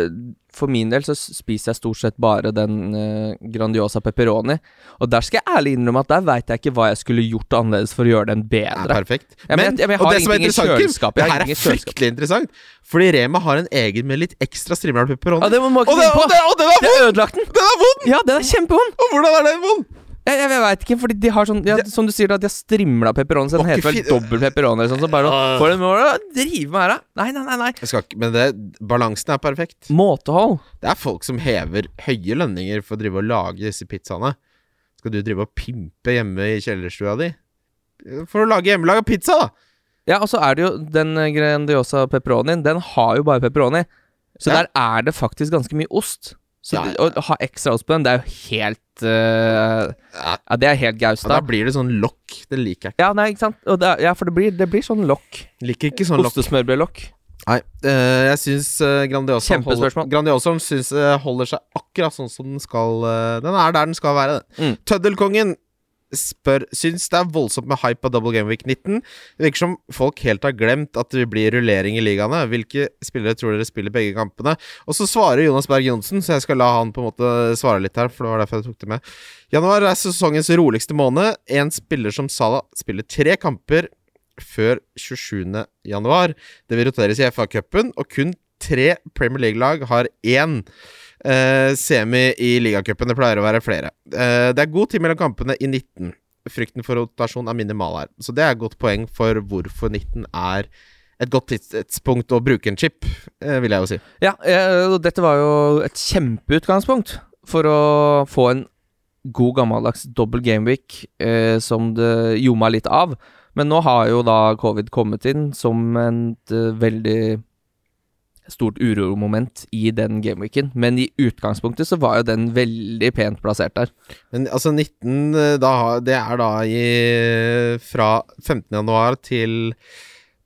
For min del så spiser jeg stort sett bare den uh, Grandiosa pepperoni. Og der skal jeg ærlig innrømme at der veit jeg ikke hva jeg skulle gjort annerledes for å gjøre den bedre. Ja, perfekt. Ja, men jeg- jeg og har det som er ingenting i interessant, kjøleskapet. det Jeg har her er fryktelig interessant. Fordi Rema har en egen med litt ekstra strimla pepperoni. Ja, det må man og, ikke det, finne på! og, det, og den er vond! har ødelagt den! Den er vond! Ja, den er kjempevond! Og hvordan er den vond? Jeg, jeg, jeg veit ikke, fordi de har sånn ja, Det- Som du sier, da, de har strimla pepperoni, så den heter vel dobbel pepperoni eller sånn. Så bare Åh. For en må å drive med her, da. Nei, nei, nei. nei. Jeg skal ikke, men det, balansen er perfekt. Måtehold. Det er folk som hever høye lønninger for å drive og lage disse pizzaene. Skal du drive og pimpe hjemme i kjellerstua di? For å lage hjemmelaga pizza, da! Ja, og så er det jo den Grandiosa pepperonien. Den har jo bare pepperoni. Så Ja. der er det faktisk ganske mye ost. Så det-. Å ha ekstra ost på den, det er jo helt uh, Ja, det er helt da blir det sånn lokk. Det liker jeg ikke. Ja, nei, ikke sant. Det ja, for det blir, det blir sånn lokk. Liker ikke sånn lokk. Ostesmørbrødlokk. Nei, uh, jeg syns uh, Grandiosa Kjempespørsmål. holder, Grandiosaen syns, eh, holder seg akkurat sånn som den skal eh, Den er der den skal være. Mm. Tøddelkongen spør Syns det er voldsomt med hype av Double Game Week 19. Det virker som folk helt har glemt at det blir rullering i ligaene. Hvilke spillere tror dere spiller begge kampene? Og så svarer Jonas Berg Johnsen, så jeg skal la han på en måte svare litt her, for det var derfor jeg tok det med. Januar er sesongens roligste måned. En spiller som Salah spiller tre kamper før 27. januar. Det vil roteres i FA-cupen, og kun tre Premier League-lag har én semi i ligacupen. Det pleier å være flere. Eh, det er god tid mellom kampene i 19. Frykten for rotasjon er minimal her. Så det er et godt poeng for hvorfor 19 er et godt tidspunkt å bruke en chip, eh, vil jeg jo si. Ja, eh, og dette var jo et kjempeutgangspunkt for å få en god gammeldags dobbel gameweek eh, som det ljoma litt av. Men nå har jo da covid kommet inn som et eh, veldig stort uromoment i den gameweeken. Men i utgangspunktet så var jo den veldig pent plassert der. Men altså 19 eh, da, Det er da i, fra 15. januar til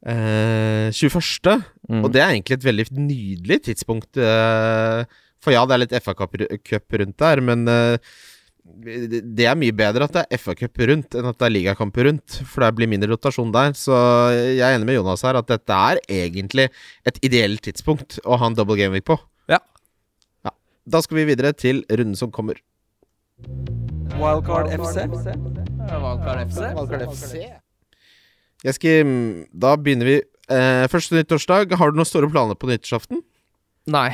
eh, 21. Mm. Og det er egentlig et veldig nydelig tidspunkt. eh, for ja, det er litt FA-cup rundt der, men eh, det er mye bedre at det er FA-cup rundt enn at det er ligakamper rundt, for det blir mindre rotasjon der. Så jeg er enig med Jonas her at dette er egentlig et ideelt tidspunkt å ha en double game week på. Ja. ja. Da skal vi videre til runden som kommer. Wildcard FC. Wildcard FC. Jeskim, da begynner vi. Eh, første nyttårsdag. Har du noen store planer på nyttårsaften? Nei.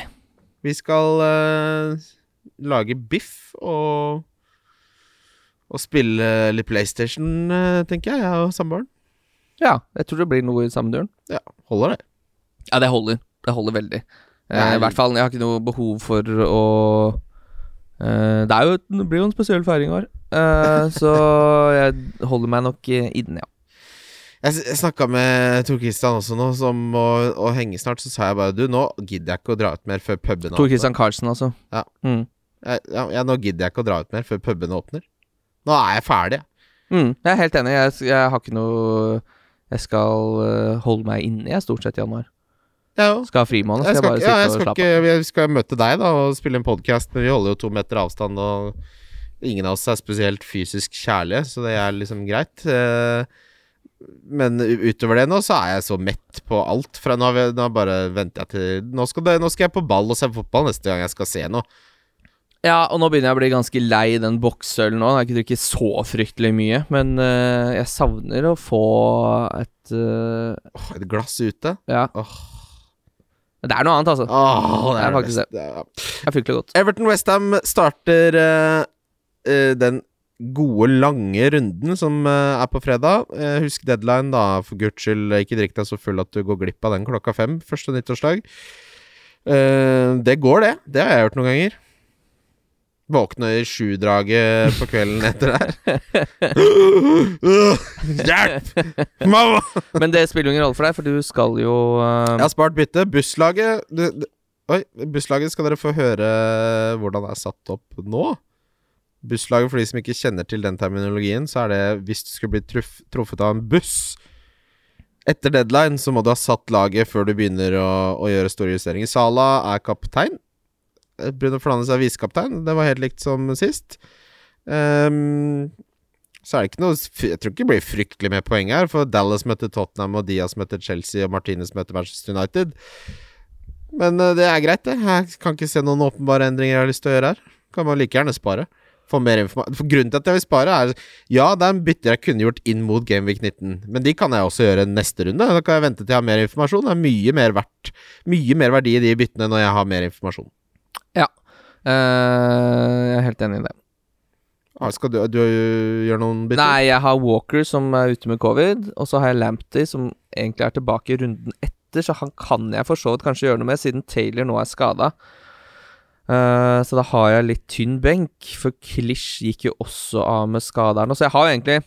Vi skal eh, lage biff og Og spille litt PlayStation, eh, tenker jeg, jeg og samboeren. Ja, jeg tror det blir noe i samme duren. Ja, holder det. Ja, det holder. Det holder veldig. Eh, I hvert fall, jeg har ikke noe behov for å eh, Det er jo Det blir jo en spesiell feiring i år, eh, så jeg holder meg nok I inne, ja. Jeg, snakka med Tor Christian også nå, som å, å henge snart. Så sa jeg bare du, nå gidder jeg ikke å dra ut mer før pubene Tor Christian Karlsen, altså. Ja. Mm. Jeg, ja, ja, nå gidder jeg ikke å dra ut mer før pubene åpner. Nå er jeg ferdig. Mm, jeg er helt enig. Jeg, jeg har ikke noe Jeg skal eh, holde meg inne, jeg, stort sett i januar. Ja. Skal ha frimåned, Jeg skal jeg skal, bare sitte ja, jeg og slappe av. jeg skal møte deg da og spille en podkast, men vi holder jo to meter avstand, og ingen av oss er spesielt fysisk kjærlige, så det er liksom greit. Eh, Men utover det nå, så er jeg så mett på alt. Fra nå, har vi, nå bare venter jeg til nå skal, det, nå skal jeg på ball og se fotball neste gang jeg skal se noe. Ja, og nå begynner jeg å bli ganske lei den boksølen nå. Jeg har ikke drukket så fryktelig mye, men uh, jeg savner å få et uh, et glass ute. Ja. Åh, Det er noe annet, altså. Oh, det Det er er faktisk. Det er- Det er fryktelig godt. Everton Westham starter uh, den gode, lange runden som er på fredag. Husk deadline, da, for guds skyld. Ikke drikk deg så full at du går glipp av den klokka fem første nyttårsdag. Det går, det. Det har jeg gjort noen ganger. Våkne i sjudraget på kvelden etter der. Hjelp! Mamma! Men det spiller jo ingen rolle for deg, for du skal jo uh... Jeg har spart bytte. Busslaget du, du, Oi, busslaget skal dere få høre hvordan det er satt opp nå. Busslaget, for de som ikke kjenner til den terminologien, så er det hvis du skulle bli truff, truffet av en buss etter deadline, så må du ha satt laget før du begynner å, å gjøre store justeringer. Sala er kaptein. Eh, Bruno Flanes er visekaptein. Det var helt likt som sist. Um, så er det ikke noe Jeg tror ikke det blir fryktelig med poeng her, for Dallas møtte Tottenham, og Diaz møtte Chelsea, og Martinez møtte Manchester United. Men uh, det er greit, det. Jeg kan ikke se noen åpenbare endringer jeg har lyst til å gjøre her. Kan man like gjerne spare. For grunnen til at jeg vil spare, er Ja, det er en bytter jeg kunne gjort inn mot Gameweek 19, men de kan jeg også gjøre neste runde. Da kan jeg vente til jeg har mer informasjon. Det er mye mer verdt Mye mer verdi i de byttene når jeg har mer informasjon. Eh, jeg er helt enig i det. Ah, skal du, du gjøre noen bytter? Nei, jeg har Walker som er ute med covid, og så har jeg Lamptey som egentlig er tilbake i runden etter, så han kan jeg for så vidt kanskje gjøre noe med, siden Taylor nå er skada. så da har jeg litt tynn benk, for Klish gikk jo også av med skade så jeg har egentlig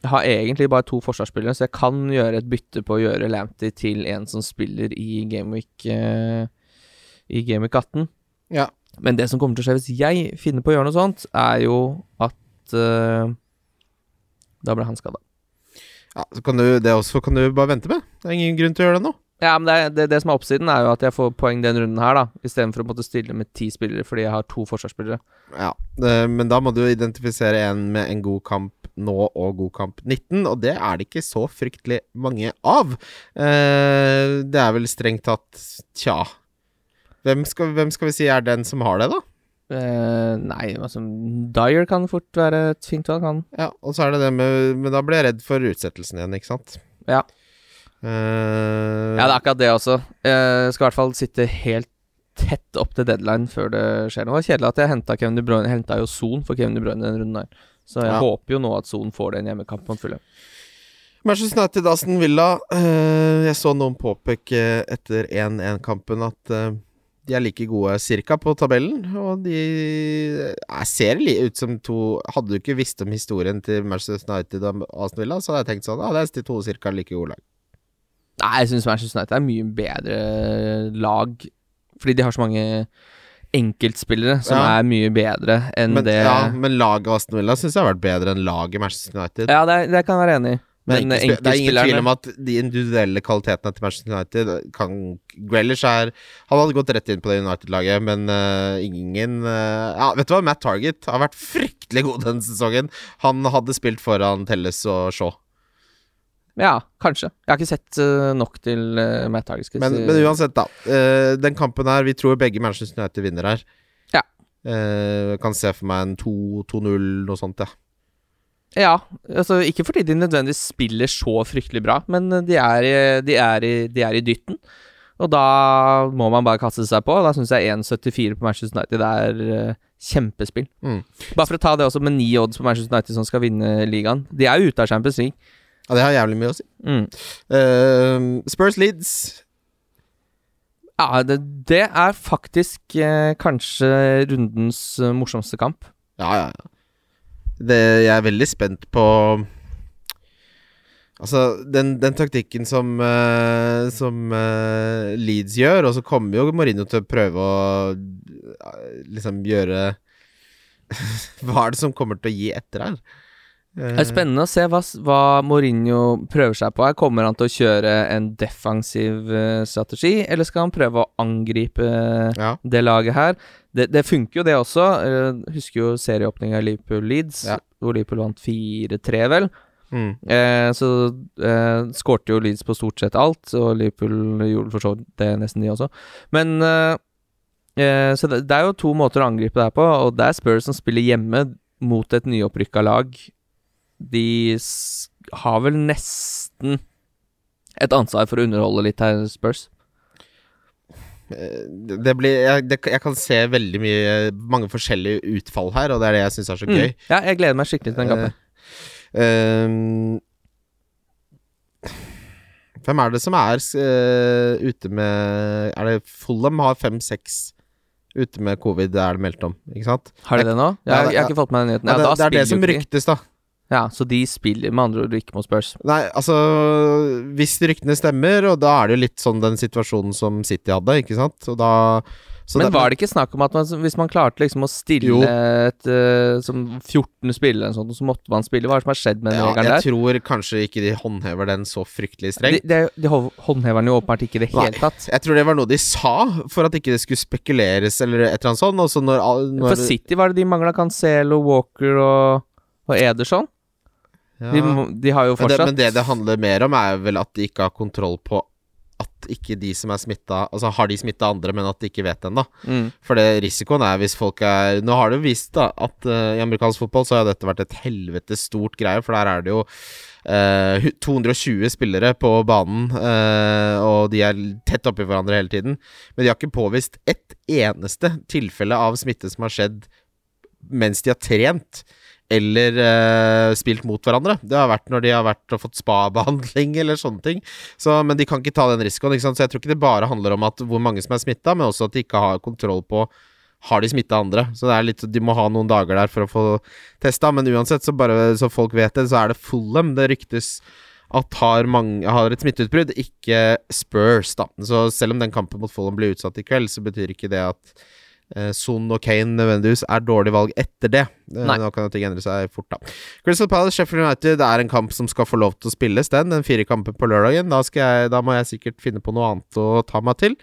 jeg har egentlig bare to forsvarsspillere, så jeg kan gjøre et bytte på å gjøre Lamptey til en som spiller i Gameweek uh, I Gameweek 18. Ja. Men det som kommer til å skje hvis jeg finner på å gjøre noe sånt, er jo at uh, Da ble han skada. Ja, så kan du, det også kan du bare vente med. Det er ingen grunn til å gjøre det nå. Ja, men det, det, det som er oppsiden, er jo at jeg får poeng den runden her, da. Istedenfor å måtte stille med ti spillere fordi jeg har to forsvarsspillere. Ja, det, men da må du identifisere en med en god kamp nå og god kamp 19, og det er det ikke så fryktelig mange av. Eh, det er vel strengt tatt Tja. Hvem skal, hvem skal vi si er den som har det, da? Eh, nei, altså Dyer kan fort være et fint valg, han. Ja, og så er det det med Men da blir jeg redd for utsettelsen igjen, ikke sant? Ja. Eh, Ja, det er akkurat det også. Jeg skal i hvert fall sitte helt tett opp til deadline før det skjer noe. Det var kjedelig at jeg henta Kevin De Bruyne. Jeg henta jo Son for Kevin De Bruyne den runden her. Så jeg Ja. håper jo nå at Son får den hjemmekampen fulle. Manchester United Aston Villa. eh, jeg så noen påpeke etter 1-1-kampen at eh, de er like gode cirka på tabellen. Og de ser litt ut som to Hadde du ikke visst om historien til Manchester United og Aston Villa, så hadde jeg tenkt sånn Ja, det er de to cirka like gode lag. Nei, jeg syns Manchester United er mye bedre lag. Fordi de har så mange enkeltspillere som Ja. er mye bedre enn Men, det ja, men laget Aston Villa syns jeg har vært bedre enn laget Manchester United. Ja, det, det kan jeg være enig i. Men Men enkeltspil- det er ingen tvil om at de individuelle kvalitetene til Manchester United kan Grealish er Han hadde gått rett inn på det United-laget, men uh, ingen uh, Ja, vet du hva? Matt Target har vært fryktelig god denne sesongen. Han hadde spilt foran Telles og Shaw. Ja, kanskje. Jeg har ikke sett uh, nok til Matt Target. Men, si. men uansett, da. eh, den kampen her, vi tror begge Manchester United vinner her. Ja. Eh, kan se for meg en 2-2-0, noe sånt, ja. Ja, altså ikke fordi de nødvendigvis spiller så fryktelig bra, men de er, i- de er, i, de er i dytten. Og da må man bare kaste seg på. og Da syns jeg 1,74 på Manchester United er eh, kjempespill. Mm. Bare for å ta det også med ni odds på Manchester United som skal vinne ligaen. De er jo ute av Champions League. Ja, Det har jævlig mye å si. Mm. Uh, Spurs Leeds. Ja, det, det er faktisk uh, kanskje rundens uh, morsomste kamp. Ja, ja, ja. Det, jeg er veldig spent på Altså, den, den taktikken som, uh, som uh, Leeds gjør, og så kommer jo Mourinho til å prøve å uh, liksom gjøre Hva er det som kommer til å gi etter her? Eh, Det er spennende å se hva, hva Mourinho prøver seg på her. Kommer han til å kjøre en defensiv eh, strategi, eller skal han prøve å angripe eh, Ja. det laget her? Det, det funker jo, det også. Jeg husker jo serieåpninga i Liverpool-Leeds, Ja. hvor Liverpool vant 4-3, vel. Mm. Eh, så eh, skårte jo Leeds på stort sett alt, og Liverpool gjorde for så vidt det nesten de også. Men eh, eh, Så det, det er jo to måter å angripe det her på, og det er Spurs som spiller hjemme mot et nyopprykka lag. De har vel nesten et ansvar for å underholde litt her, Spurs. Eh, Det blir jeg, det, jeg kan se veldig mye mange forskjellige utfall her, og det er det jeg syns er så gøy. Mm. Ja, jeg gleder meg skikkelig til den kampen. Uh, um, hvem er det som er uh, ute med Er det Fulham har fem-seks ute med covid, er det meldt om, ikke sant? har de det nå? Jeg, Jeg, jeg har ikke fått med den nyheten. Ja, det, det er det som ryktes, da. Ja, så de spiller med andre ord ikke mot Spurs. Nei, altså Hvis ryktene stemmer, og da er det jo litt sånn den situasjonen som City hadde, ikke sant? Da Men det- var det ikke snakk om at man, hvis man klarte liksom å stille Jo. et uh, som 14 spillere eller sånt, så måtte man spille? Hva er det som har skjedd med den ja, regelen Jeg tror kanskje ikke de håndhever den så fryktelig strengt. de, de de håndhever den jo åpenbart ikke i det hele tatt. Jeg tror det var noe de sa, for at ikke det skulle spekuleres eller et eller annet sånt. Når, når For City var det de mangla Cancelo, Walker og, og Ederson. Ja. De, må- de har jo men, det, men det det handler mer om, er vel at de ikke har kontroll på at ikke de som er smitta Altså har de smitta andre, men at de ikke vet det ennå. mm. For det risikoen er hvis folk er Nå har det jo vist da at uh, i amerikansk fotball så har dette vært et helvete stort greie, for der er det jo uh, 220 spillere på banen, uh, og de er tett oppi hverandre hele tiden. Men de har ikke påvist ett eneste tilfelle av smitte som har skjedd mens de har trent. Eller eh, spilt mot hverandre. Det har vært når de har vært og fått spa-behandling eller sånne ting. Så, men de kan ikke ta den risikoen. Ikke sant? Så jeg tror ikke det bare handler om at hvor mange som er smitta, men også at de ikke har kontroll på har de smitta andre. Så det er litt, de må ha noen dager der for å få testa. Men uansett, så bare så folk vet det, så er det Fulham det ryktes at har, mange, har et smitteutbrudd, ikke Spurs, da. Så selv om den kampen mot Fulham blir utsatt i kveld, så betyr ikke det at Son og Kane nødvendigvis er dårlig valg etter det. Eh, Nei. Nå kan ting endre seg fort, da. Crystal Palace, Sheffield United er en kamp som skal få lov til å spilles, den. Den fire kampen på lørdagen. Da, skal jeg, da må jeg sikkert finne på noe annet å ta meg til.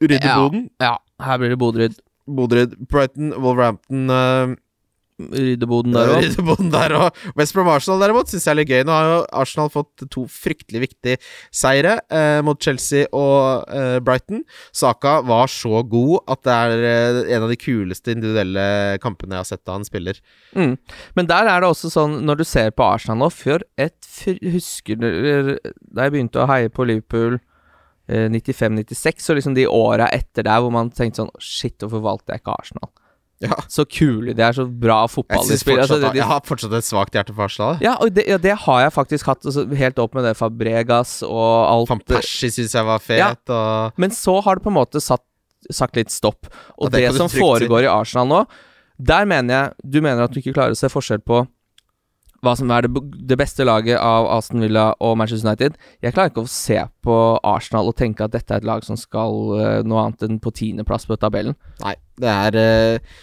Rydde Ja. boden. Ja, her blir det Bodryd. Bodryd, Brighton, Wolverhampton uh, Rydde-Boden der òg. Ryddeboden der òg. West Brom Arsenal derimot syns jeg er litt gøy. Nå har jo Arsenal fått to fryktelig viktige seire eh, mot Chelsea og eh, Brighton. Saka var så god at det er eh, en av de kuleste individuelle kampene jeg har sett da han spiller. Mm. Men der er det også sånn, når du ser på Arsenal nå Før et Husker du da jeg begynte å heie på Liverpool eh, 95-96, og liksom de åra etter der hvor man tenkte sånn Shit, hvorfor valgte jeg ikke Arsenal? Ja. Så kule de er, så bra fotball Jeg, Altså, jeg har fortsatt et svakt hjerte for Arsenal. ja, og det, ja, det har jeg faktisk hatt, altså, helt opp med det Fabregas og alt Van Persie syns jeg var fet. Ja. Og Men så har det på en måte satt, sagt litt stopp. Og Ja, det det, som foregår i Arsenal nå, der mener jeg Du mener at du ikke klarer å se forskjell på hva som er det, det beste laget av Aston Villa og Manchester United. Jeg klarer ikke å se på Arsenal og tenke at dette er et lag som skal uh, noe annet enn på tiendeplass på tabellen. Nei, det er uh,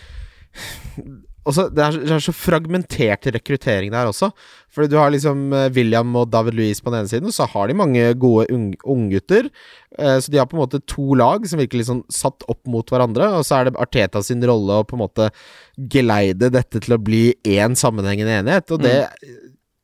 også, det, er, det er så fragmentert rekruttering der også. Fordi du har liksom eh, William og David Louise på den ene siden, og så har de mange gode ung- unggutter. Uh, så de har på en måte to lag som virker sånn satt opp mot hverandre. Og så er det Arteta sin rolle å på en måte geleide dette til å bli én sammenhengende enhet. Og det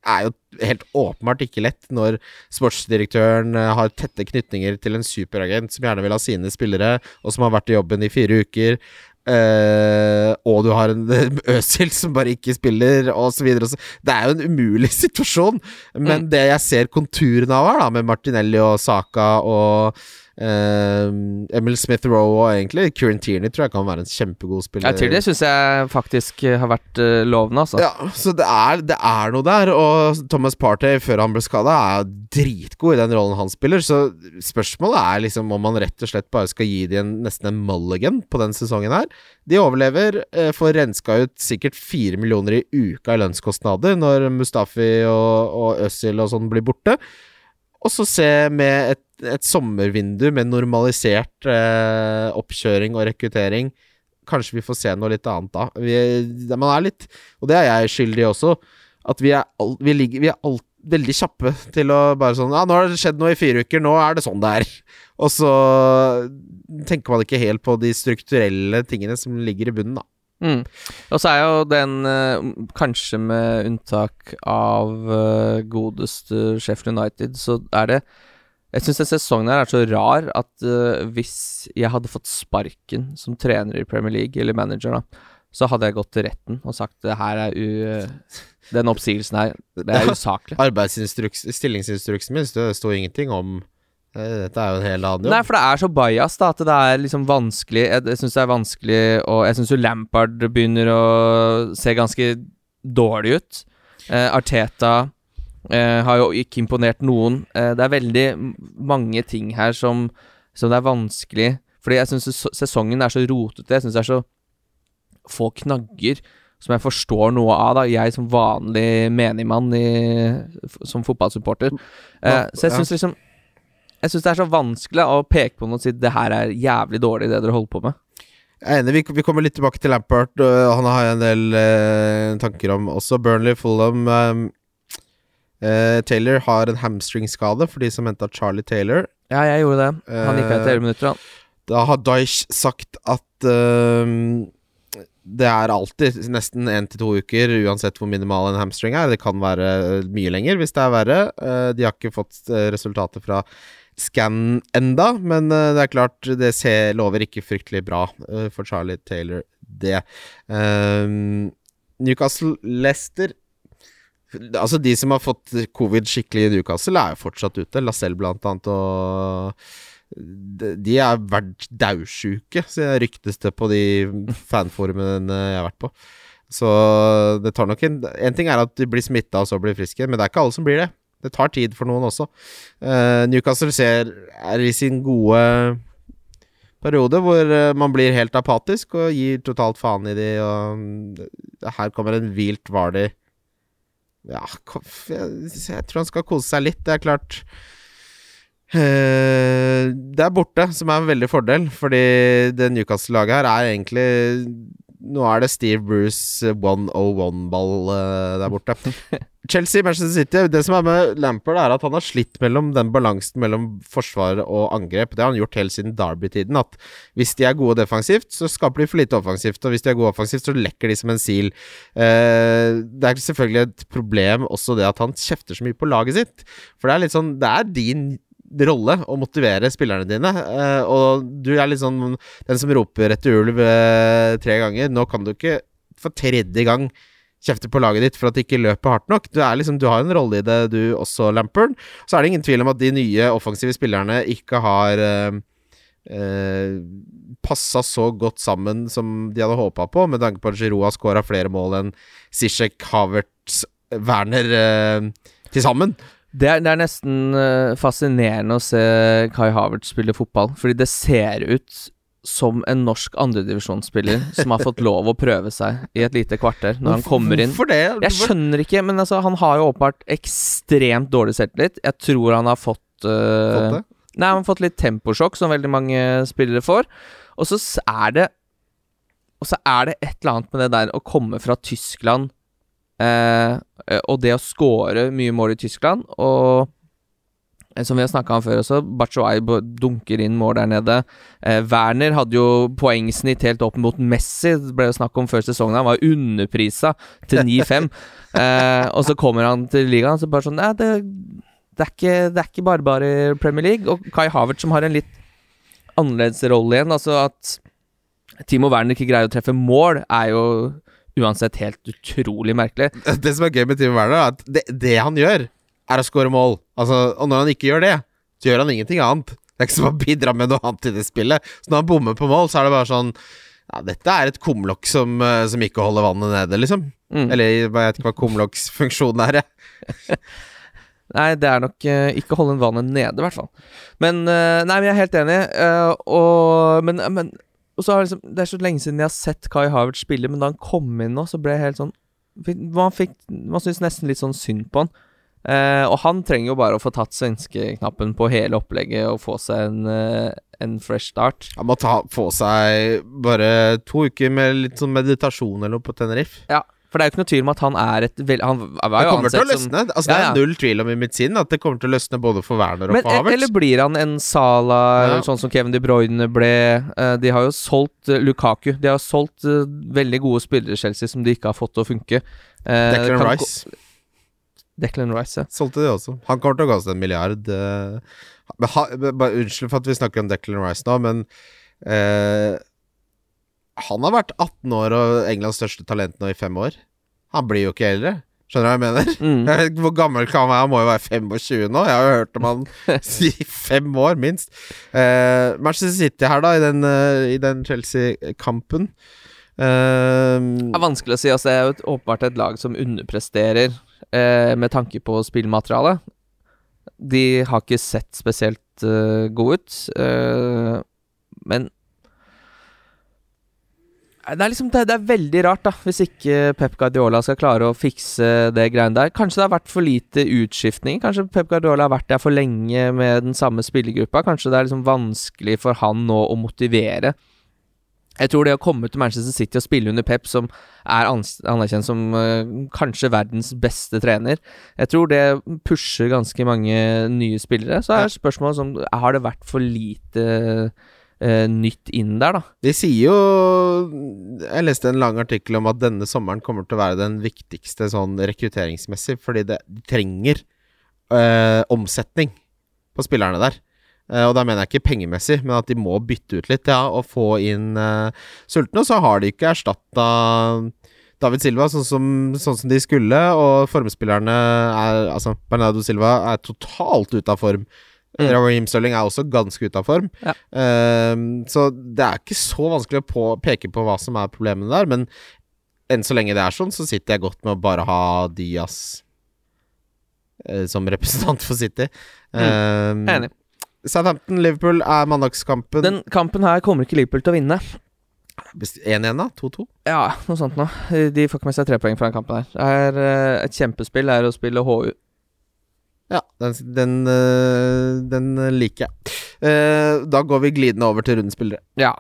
er jo helt åpenbart ikke lett når sportsdirektøren eh, har tette knytninger til en superagent som gjerne vil ha sine spillere, og som har vært i jobben i fire uker. Uh, og du har en Øsil som bare ikke spiller, så- Det er jo en umulig situasjon. Men det jeg ser konturene av her, da, med Martinelli og Saka og eh, Emil Smith Rowe og egentlig Kieran Tierney tror jeg kan være en kjempegod spiller. Tror det syns jeg faktisk eh, har vært uh, lovende, altså. Ja, så det er, det er noe der. Og Thomas Partey, før han ble skada, er dritgod i den rollen han spiller. Så spørsmålet er liksom om man rett og slett bare skal gi dem nesten en mulligan på den sesongen her. De overlever, uh, får renska ut sikkert fire millioner i uka i lønnskostnader når Mustafi og, og Øzil og sånn blir borte. Og så se med et, et sommervindu med normalisert eh, oppkjøring og rekruttering Kanskje vi får se noe litt annet da. Vi, man er litt Og det er jeg skyldig også. At vi er, all, vi ligger, vi er alt, veldig kjappe til å bare sånn Ja, nå har det skjedd noe i fire uker, nå er det sånn det er. Og så tenker man ikke helt på de strukturelle tingene som ligger i bunnen, da. Mm. Og så er jo den, eh, kanskje med unntak av eh, godeste Sheffield United, så er det Jeg syns den sesongen her er så rar at eh, hvis jeg hadde fått sparken som trener i Premier League, eller manager, da, så hadde jeg gått til retten og sagt det her er u... Den oppsigelsen her, det er usaklig. Arbeidsinstruks, stillingsinstruksen min det står ingenting om Dette er jo en hel annen jobb. Nei, for det er så bajas da, at det er liksom vanskelig Jeg, jeg syns det er vanskelig Og jeg syns jo Lampard begynner å se ganske dårlig ut. Eh, Arteta eh, har jo ikke imponert noen. Eh, det er veldig mange ting her som, som det er vanskelig Fordi jeg syns sesongen er så rotete. Jeg syns det er så få knagger som jeg forstår noe av, da. Jeg som vanlig menigmann i, som fotballsupporter. Eh, så jeg syns liksom Jeg syns det er så vanskelig å peke på noe og si det her er jævlig dårlig, det dere holder på med. Jeg er enig, vi, vi kommer litt tilbake til Lampert. han har jeg en del eh, tanker om også. Burnley, Fulham eh, eh, Taylor har en hamstringskade, for de som henta Charlie Taylor. Ja, jeg gjorde det. Han gikk av etter 11 minutter, han. Da har Daesh sagt at eh, det er alltid nesten én til to uker, uansett hvor minimal en hamstring er. Det kan være eh, mye lenger hvis det er verre. Eh, de har ikke fått eh, resultater fra scan enda, men eh, det er klart, det ser, lover ikke fryktelig bra eh, for Charlie Taylor, det. Eh, Newcastle Leicester Altså, de som har fått covid skikkelig i Newcastle, er jo fortsatt ute. Lacelle, blant annet, og de er vært daudsjuke, så ryktes det på de fanforumene jeg har vært på. Så det tar nok en En ting er at de blir smitta og så blir friske, men det er ikke alle som blir det. Det tar tid for noen også. Uh, Newcastle ser, er i sin gode periode hvor eh, man blir helt apatisk og gir totalt faen i de, og mm, her kommer en vilt Vardy Ja, jeg, tror han skal kose seg litt. Det er klart Eh, det er borte, som er en veldig fordel, fordi det Newcastle-laget her er egentlig Nå er det Steve Bruce 101-ball eh, der borte. Chelsea, Manchester City Det som er med Lampard, er at han har slitt mellom den balansen mellom forsvar og angrep. Det har han gjort helt siden Derby-tiden. At hvis de er gode defensivt, så skaper de for lite offensivt. Og hvis de er gode offensivt, så lekker de som en sil. Eh, det er selvfølgelig et problem også det at han kjefter så mye på laget sitt. For det er litt sånn Det er din rolle å motivere spillerne dine. eh, og du er litt sånn den som roper etter ulv eh, tre ganger. Nå kan du ikke for tredje gang kjefte på laget ditt for at det ikke løper hardt nok. Du, liksom, du har en rolle i det, du også, Lampern. Så er det ingen tvil om at de nye offensive spillerne ikke har eh, eh, passa så godt sammen som de hadde håpa på, med tanke på at Giroud har skåra flere mål enn Zizek, Havertz, Werner eh, til sammen. Det er, det er nesten eh, fascinerende å se Kai Havertz spille fotball, fordi det ser ut som en norsk andredivisjonsspiller som har fått lov å prøve seg i et lite kvarter når han kommer inn. Det? Jeg skjønner ikke, men altså, han har jo åpenbart ekstremt dårlig selvtillit. Jeg tror han har fått, uh, Fått? Nei, han har fått litt temposjokk, som veldig mange spillere får. Og så er det og så er det et eller annet med det der å komme fra Tyskland eh, og det å score mye mål i Tyskland, og eh, som vi har snakka om før også, Bachoai dunker inn mål der nede. Eh, Werner hadde jo poengsnitt helt opp mot Messi, det ble jo snakk om før sesongen. Han var underprisa til 9-5. eh, og så kommer han til ligaen, så bare sånn Nei, det, det, er ikke, det er ikke bare bare i Premier League. Og Kai Havertz som har en litt annerledes rolle igjen. Altså at Timo Werner ikke greier å treffe mål, er jo uansett helt utrolig merkelig. Det som er gøy med Timo Werner, er at det, det han gjør, er å score mål. Altså, og når han ikke gjør det, så gjør han ingenting annet. Det er ikke som å bidra med noe annet i det spillet. Så når han bommer på mål, så er det bare sånn Ja, dette er et kumlokk som, eh, som ikke holder vannet nede, liksom. Mm. Eller jeg vet ikke hva kumlokksfunksjonen er, jeg. Nei, det er nok uh, ikke holde vannet nede, i hvert fall. Men uh, Nei, vi er helt enig, uh, og Men, men og så har liksom, Det er så lenge siden jeg har sett Kai Havertz spille, men da han kom inn nå, så ble jeg helt sånn Man fikk Man syntes nesten litt sånn synd på han. Eh, og han trenger jo bare å få tatt svenskeknappen på hele opplegget og få seg en, eh, en fresh start. Han må ta, få seg bare to uker med litt sånn meditasjon eller noe på Tenerife. Ja, for det er jo ikke noe tvil om at han er et vel, Han var Det kommer til å løsne. som. Altså, Ja, det ja. er null tvil om i mitt sinn at det kommer til å løsne både for Werner og Men, for e- Havertz. eller blir han en Sala, Ja. sånn som Kevin De Bruyne ble? Eh, de har jo solgt eh, Lukaku. De har solgt eh, veldig gode spillere Chelsea som de ikke har fått til å funke. Declan kan Rice. Declan Rice, ja. Solgte de også. Han kommer til å koste en milliard. ha, unnskyld for at vi snakker om Declan Rice nå, men eh, Han har vært 18 år og Englands største talent nå i fem år. Han blir jo ikke eldre. Skjønner du hva jeg mener? Mm. Hvor gammel kan han være? Han må jo være 25 nå. Jeg har jo hørt om han i fem år, minst. Uh, Manchester City her, da, i den, uh, den Chelsea-kampen. uh, Det er vanskelig å si. Altså, det er jo et, åpenbart et lag som underpresterer eh, med tanke på spillmateriale. De har ikke sett spesielt gode ut, men det er liksom det, det er veldig rart, da, hvis ikke Pep Guardiola skal klare å fikse det greiene der. Kanskje det har vært for lite utskiftning. Kanskje Pep Guardiola har vært der for lenge med den samme spillergruppa. Kanskje det er liksom vanskelig for han nå å motivere. Jeg tror det å komme til Manchester City og spille under Pep, som er anerkjent som uh, kanskje verdens beste trener Jeg tror det pusher ganske mange nye spillere. Så er spørsmålet som Har det vært for lite eh, nytt inn der, da? De sier jo Jeg leste en lang artikkel om at denne sommeren kommer til å være den viktigste sånn rekrutteringsmessig, fordi det, de trenger øh, omsetning på spillerne der. Eh, og da mener jeg ikke pengemessig, men at de må bytte ut litt, ja, og få inn uh, sultne. Og så har de ikke erstatta David Silva sånn som, sånn som de skulle, og formspillerne er Altså, Bernardo Silva er totalt ute av form. Mm. Raheem Sterling er også ganske ute av form. Ja. Ehm, så det er ikke så vanskelig å på, peke på hva som er problemene der, men enn så lenge det er sånn, så sitter jeg godt med å bare ha Diaz uh, som representant for City. Ehm, Enig. Southampton-Liverpool er mandagskampen. Den kampen her kommer ikke Liverpool til å vinne. 1-1, da? 2-2? Ja, noe sånt noe. De får ikke med seg tre poeng fra den kampen her. Det er eh, et kjempespill er å spille HU. Ja, den, den, eh, den liker jeg. Eh, da går vi glidende over til rundens spillere. Ja.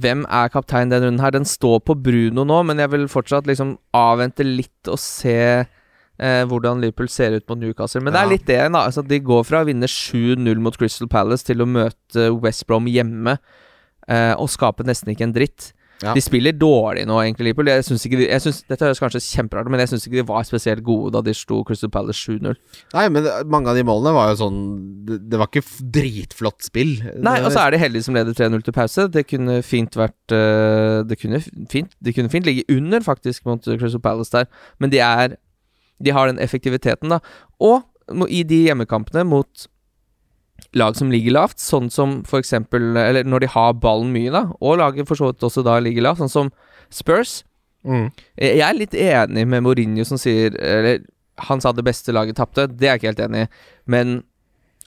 Hvem er kaptein denne runden her? Den står på Bruno nå, men jeg vil fortsatt liksom avvente litt og se eh, hvordan Liverpool ser ut mot Newcastle. Men det er litt det, da. Altså, de går fra å vinne 7-0 mot Crystal Palace til å møte West Brom hjemme eh, og skape nesten ikke en dritt. Ja. De spiller dårlig nå, egentlig, Liverpool. Jeg synes ikke de, jeg synes, Dette høres kanskje kjemperart men jeg syns ikke de var spesielt gode da de sto Crystal Palace 7-0. Nei, men mange av de målene var jo sånn Det, det var ikke dritflott spill. Nei, og så er de heldige som leder 3-0 til pause. Det kunne fint vært eh, Det kunne fint De kunne fint ligge under, faktisk, mot Crystal Palace der, men de er De har den effektiviteten, da. Og i de hjemmekampene mot lag som ligger lavt, sånn som for eksempel Eller når de har ballen mye, da, og laget for så vidt også da ligger lavt, sånn som Spurs. Mm. Jeg er litt enig med Mourinho som sier Eller han sa det beste laget tapte. Det er jeg ikke helt enig i. Men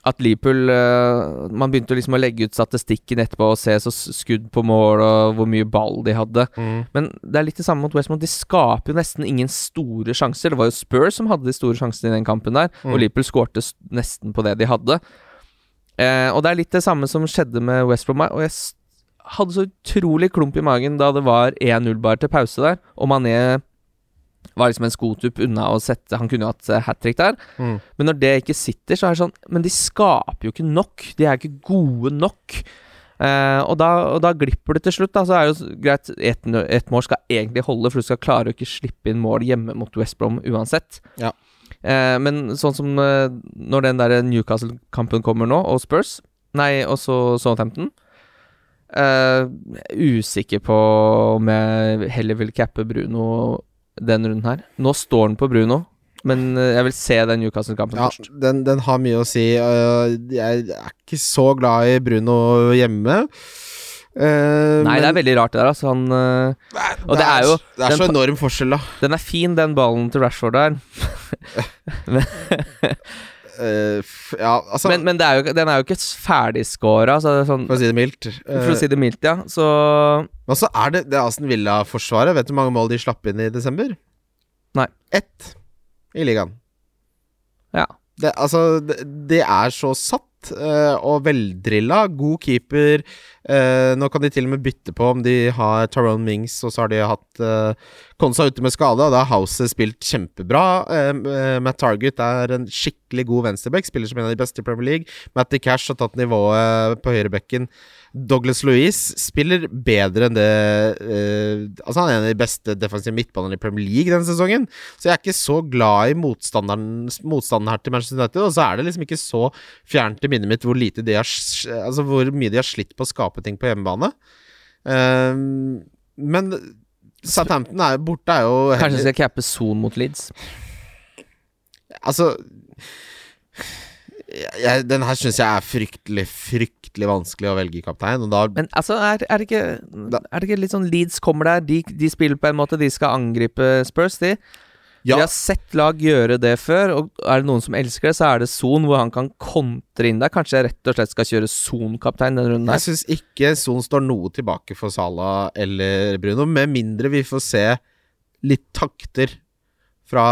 at Liverpool eh, Man begynte liksom å legge ut statistikken etterpå og se så skudd på mål og hvor mye ball de hadde. Mm. Men det er litt det samme mot Westmont. De skaper jo nesten ingen store sjanser. Det var jo Spurs som hadde de store sjansene i den kampen der, Mm. og Liverpool skårte nesten på det de hadde. Eh, og det er litt det samme som skjedde med West Brom. Og jeg hadde så utrolig klump i magen da det var 1-0 bare til pause der, og Mané var liksom en skotupp unna å sette Han kunne jo hatt hat trick der. Mm. Men når det ikke sitter, så er det sånn Men de skaper jo ikke nok. De er ikke gode nok. Eh, og, da, og da glipper det til slutt. Da, så er det jo greit Ett et mål skal egentlig holde, for du skal klare å ikke slippe inn mål hjemme mot West Brom uansett. Ja. Eh, men sånn som eh, når den der Newcastle-kampen kommer nå, og Spurs Nei, og så Southampton eh, Usikker på om jeg heller vil cappe Bruno den runden her. Nå står den på Bruno, men eh, jeg vil se den Newcastle-kampen Ja, først. den, den har mye å si. øh, jeg er ikke så glad i Bruno hjemme. Eh, Nei, det er veldig rart det der, altså. Han eh, og det er jo- Det er den så enorm forskjell, da. Den er fin, den ballen til Rashford der. men, uh, ja, altså Men, men det er jo, den er jo ikke ferdigscora, så er sånn For å si det mildt. For å si det mildt, ja. Så Og så er det det Aston Villa-forsvaret. Vet du hvor mange mål de slapp inn i desember? Nei. Ett i ligaen. Ja. Det, altså, det, det er så satt eh, og veldrilla. God keeper. Eh, nå kan de til og med bytte på om de har Tyrone Mings, og så har de hatt Konsa ute med skade, og da har House spilt kjempebra. Eh, eh, Matt Target er en skikkelig god venstreback, spiller som en av de beste i Premier League. Matty Cash har tatt nivået på høyrebekken. Douglas Louise spiller bedre enn det eh, Altså Han er en av de beste defensive midtbanene i Premier League denne sesongen. Så jeg er ikke så glad i motstanderen, motstanderen her til Manchester United. Og så er det liksom ikke så fjernt i minnet mitt hvor lite de har Altså hvor mye de har slitt på å skape ting på hjemmebane. Ehm, men Southampton er borte, er jo kanskje de skal cappe Son mot Leeds. Altså jeg, jeg, Den her syns jeg er fryktelig, fryktelig vanskelig å velge kaptein, da Men altså, er, er, det ikke, er det ikke litt sånn Leeds kommer der, de, de spiller på en måte, de skal angripe Spurs, de. Ja. Vi har sett lag gjøre det før, og er det noen som elsker det, så er det Son, hvor han kan kontre inn der. Kanskje jeg rett og slett skal kjøre Son-kaptein denne runden Jeg her. syns ikke Son står noe tilbake for Salah eller Bruno, med mindre vi får se litt takter fra,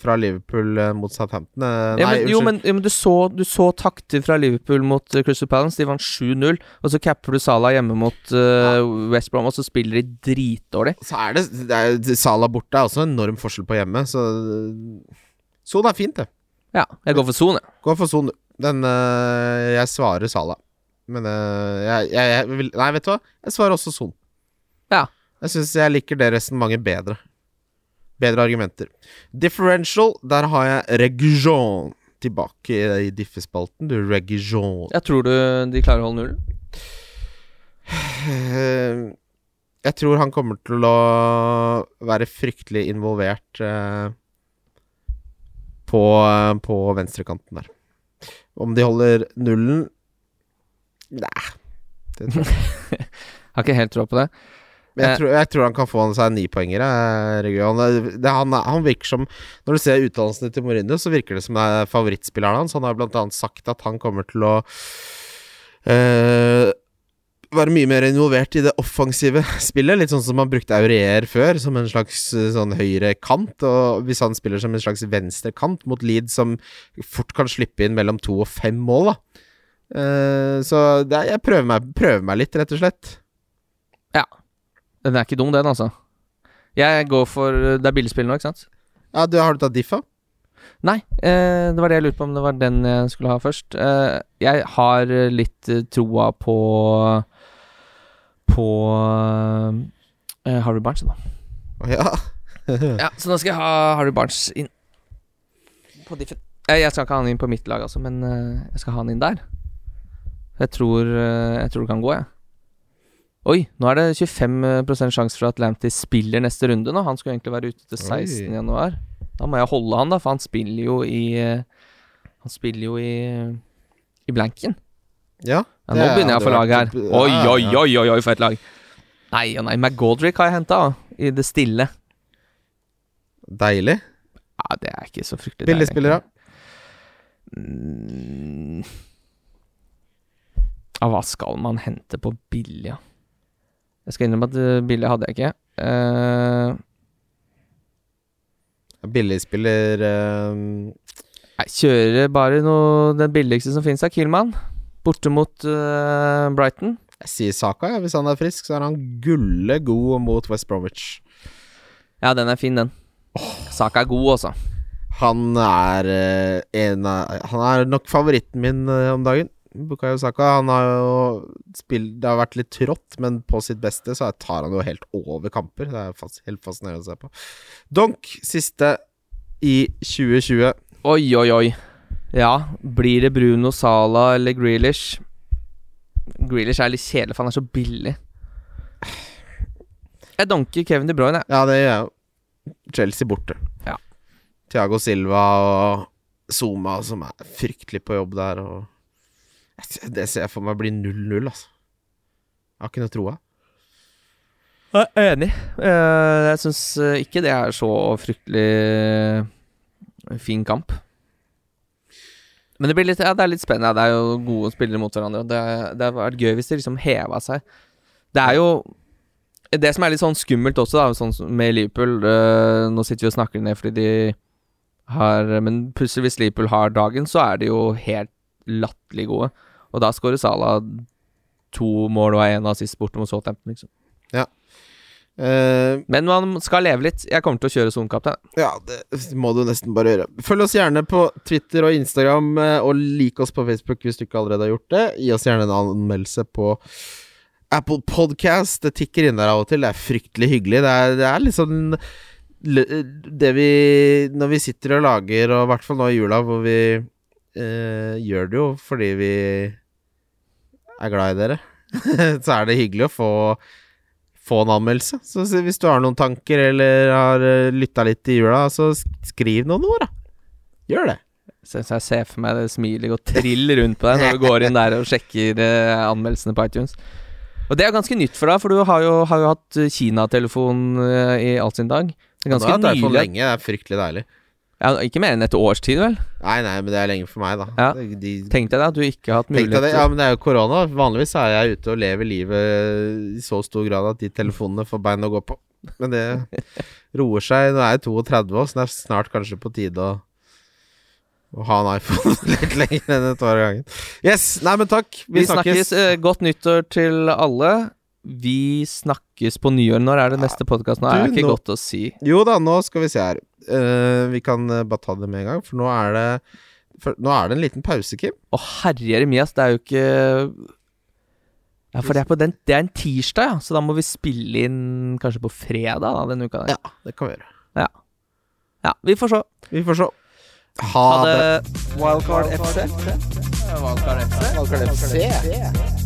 fra Liverpool eh, mot Southampton. Nei, Ja, men, jo, men, ja, men du, så, du så takter fra Liverpool mot uh, Crystal Palace. De vant 7-0. Og så capper du Salah hjemme mot uh, West Brom, og så spiller de dritdårlig. Så er det, det er, Salah borte er også en enorm forskjell på hjemme, så Son er fint, det. Ja, jeg går for Son, jeg. Går for Son, du. Den uh, Jeg svarer Salah. Men uh, jeg, jeg, jeg vil Nei, vet du hva? Jeg svarer også Son. Ja. Jeg syns jeg liker det resonnementet bedre. Bedre argumenter. Differential, der har jeg Regijon tilbake i, diffespalten. Du, Regijon. Jeg tror du de klarer å holde nullen. Eh, Jeg tror han kommer til å være fryktelig involvert eh, på, på venstrekanten der. Om de holder nullen Nei. Det tror jeg. Har ikke helt tro på det. Men Eh. jeg, tror, jeg tror han kan få seg en nipoenger. Han, Det, det, han, han virker som Når du ser utdannelsene til Mourinho, så virker det som det er favorittspilleren hans. Han har blant annet sagt at han kommer til å eh, være mye mer involvert i det offensive spillet. Litt sånn som han brukte Aurier før, som en slags eh, sånn høyre kant. Og hvis han spiller som en slags venstre kant mot Leed, som fort kan slippe inn mellom to og fem mål, da. Uh, så er- jeg prøver meg, prøver meg litt, rett og slett. Den er ikke dum, den, altså. Jeg går for Det er billigspill nå, ikke sant? Ja, du, Har du tatt Diffa? Nei, eh, det var det jeg lurte på om det var den jeg skulle ha først. Eh, jeg har litt eh, troa på På eh, Harry Barnes, da. Ja. Ja, så nå skal jeg ha Harry Barnes inn på diffen. Eh, jeg skal ikke ha han inn på mitt lag, altså, men eh, jeg skal ha han inn der. Jeg tror, jeg tror det kan gå, jeg. Oi, nå er det 25% sjanse for at Lamptey spiller neste runde nå. Han skulle egentlig være ute til 16. Oi. januar. Da må jeg holde han, da, for han spiller jo i Han spiller jo i I blanken. ja. Ja, nå begynner jeg å få lag her. Oi, oi, oi, oi, oi, for et lag. Nei og nei. McGoldrick har jeg henta, i det stille. Deilig. Ja, det er ikke så fryktelig deilig, Billigspillere. Mm. Ja, hva skal man hente på billig, ja? Jeg skal innrømme at eh, billig hadde jeg ikke. Uh, Billigspiller uh, jeg kjører bare noe den billigste som finnes av Killman. Borte mot uh, Brighton. Jeg sier Saka, ja. Hvis han er frisk, så er han gulle god mot West Bromwich. Ja, den er fin, den. Saka er god, altså. Han er eh, en av Han er nok favoritten min eh, om dagen. Bukayo Saka. Han har jo spilt Det har vært litt trått, men på sitt beste så tar han jo helt over kamper. Det er fast, helt fascinerende å se på. Donk, siste i 2020. Oi, oi, oi. Ja, blir det Bruno Sala eller Grealish? Grealish er litt kjedelig, for han er så billig. Jeg donker Kevin De Bruyne, jeg. Ja, det gjør jeg jo. Chelsea borte. Ja. Thiago Silva og Zuma som er fryktelig på jobb der, og Det ser jeg for meg blir 0-0, altså. Jeg har ikke noe troa. Jeg er enig. Eh, Jeg syns ikke det er så fryktelig fin kamp. Men det litt Ja, det er litt spennende. Det er jo gode spillere mot hverandre. Det, det hadde vært gøy hvis de liksom heva seg. Det er jo Det som er litt sånn skummelt også, da, sånn med Liverpool eh, Nå sitter vi og snakker ned fordi de har Men plutselig, hvis Liverpool har dagen, så er de jo helt latterlig gode. Og da skårer Salah to mål og én assist borte mot Southampton, liksom. Eh, Men man skal leve litt. Jeg kommer til å kjøre som kaptein. ja, det må du nesten bare gjøre. Følg oss gjerne på Twitter og Instagram, eh, og lik oss på Facebook hvis du ikke allerede har gjort det. Gi oss gjerne en anmeldelse på Apple Podcast. Det tikker inn der av og til. Det er fryktelig hyggelig. Det er, det er sånn Det vi Når vi sitter og lager, og i hvert fall nå i jula, hvor vi eh, gjør det jo fordi vi er glad i dere, så er det hyggelig å få få en anmeldelse. Så hvis du har noen tanker, eller har uh, lytta litt i jula, så skriv noen ord, da. Gjør det. Syns jeg ser for meg det smilet gå trill rundt på deg når du går inn der og sjekker uh, anmeldelsene på iTunes. Og det er ganske nytt for deg, for du har jo, har jo hatt eh, Kina-telefon eh, i all sin dag. Det er ganske nylig. lenge. Det er fryktelig deilig. Ja, ikke mer enn et års tid, vel? Nei, nei, men det er lenge for meg, da. Ja. De, Tenk deg det, at du ikke har hatt mulighet til Ja, men det er jo korona. Vanligvis er jeg ute og lever livet i så stor grad at de telefonene får bein å gå på. Men det roer seg. Nå er jeg 32 år, så det er snart kanskje på tide å, å ha en iPhone litt lenger enn et år av gangen. Yes! Nei, men takk. Vi, Vi snakkes. snakkes. eh, godt nyttår til alle. Vi snakkes på nyår. Når er det neste podkast? Nå er det ikke nå- godt å si. Jo da, nå skal vi se her. Uh, vi kan eh, bare ta det med en gang, for nå er det for, Nå er det en liten pause, Kim. Å herre jeremias, det er jo ikke Ja, for det er, på den, det er en tirsdag, ja. Så da må vi spille inn kanskje på fredag da, denne uka der. Ja, det kan vi gjøre. Ja, vi får se. Vi får se. Ha, Ha det. det. Wildcard FC. Wildcard FC. Wildcard FC.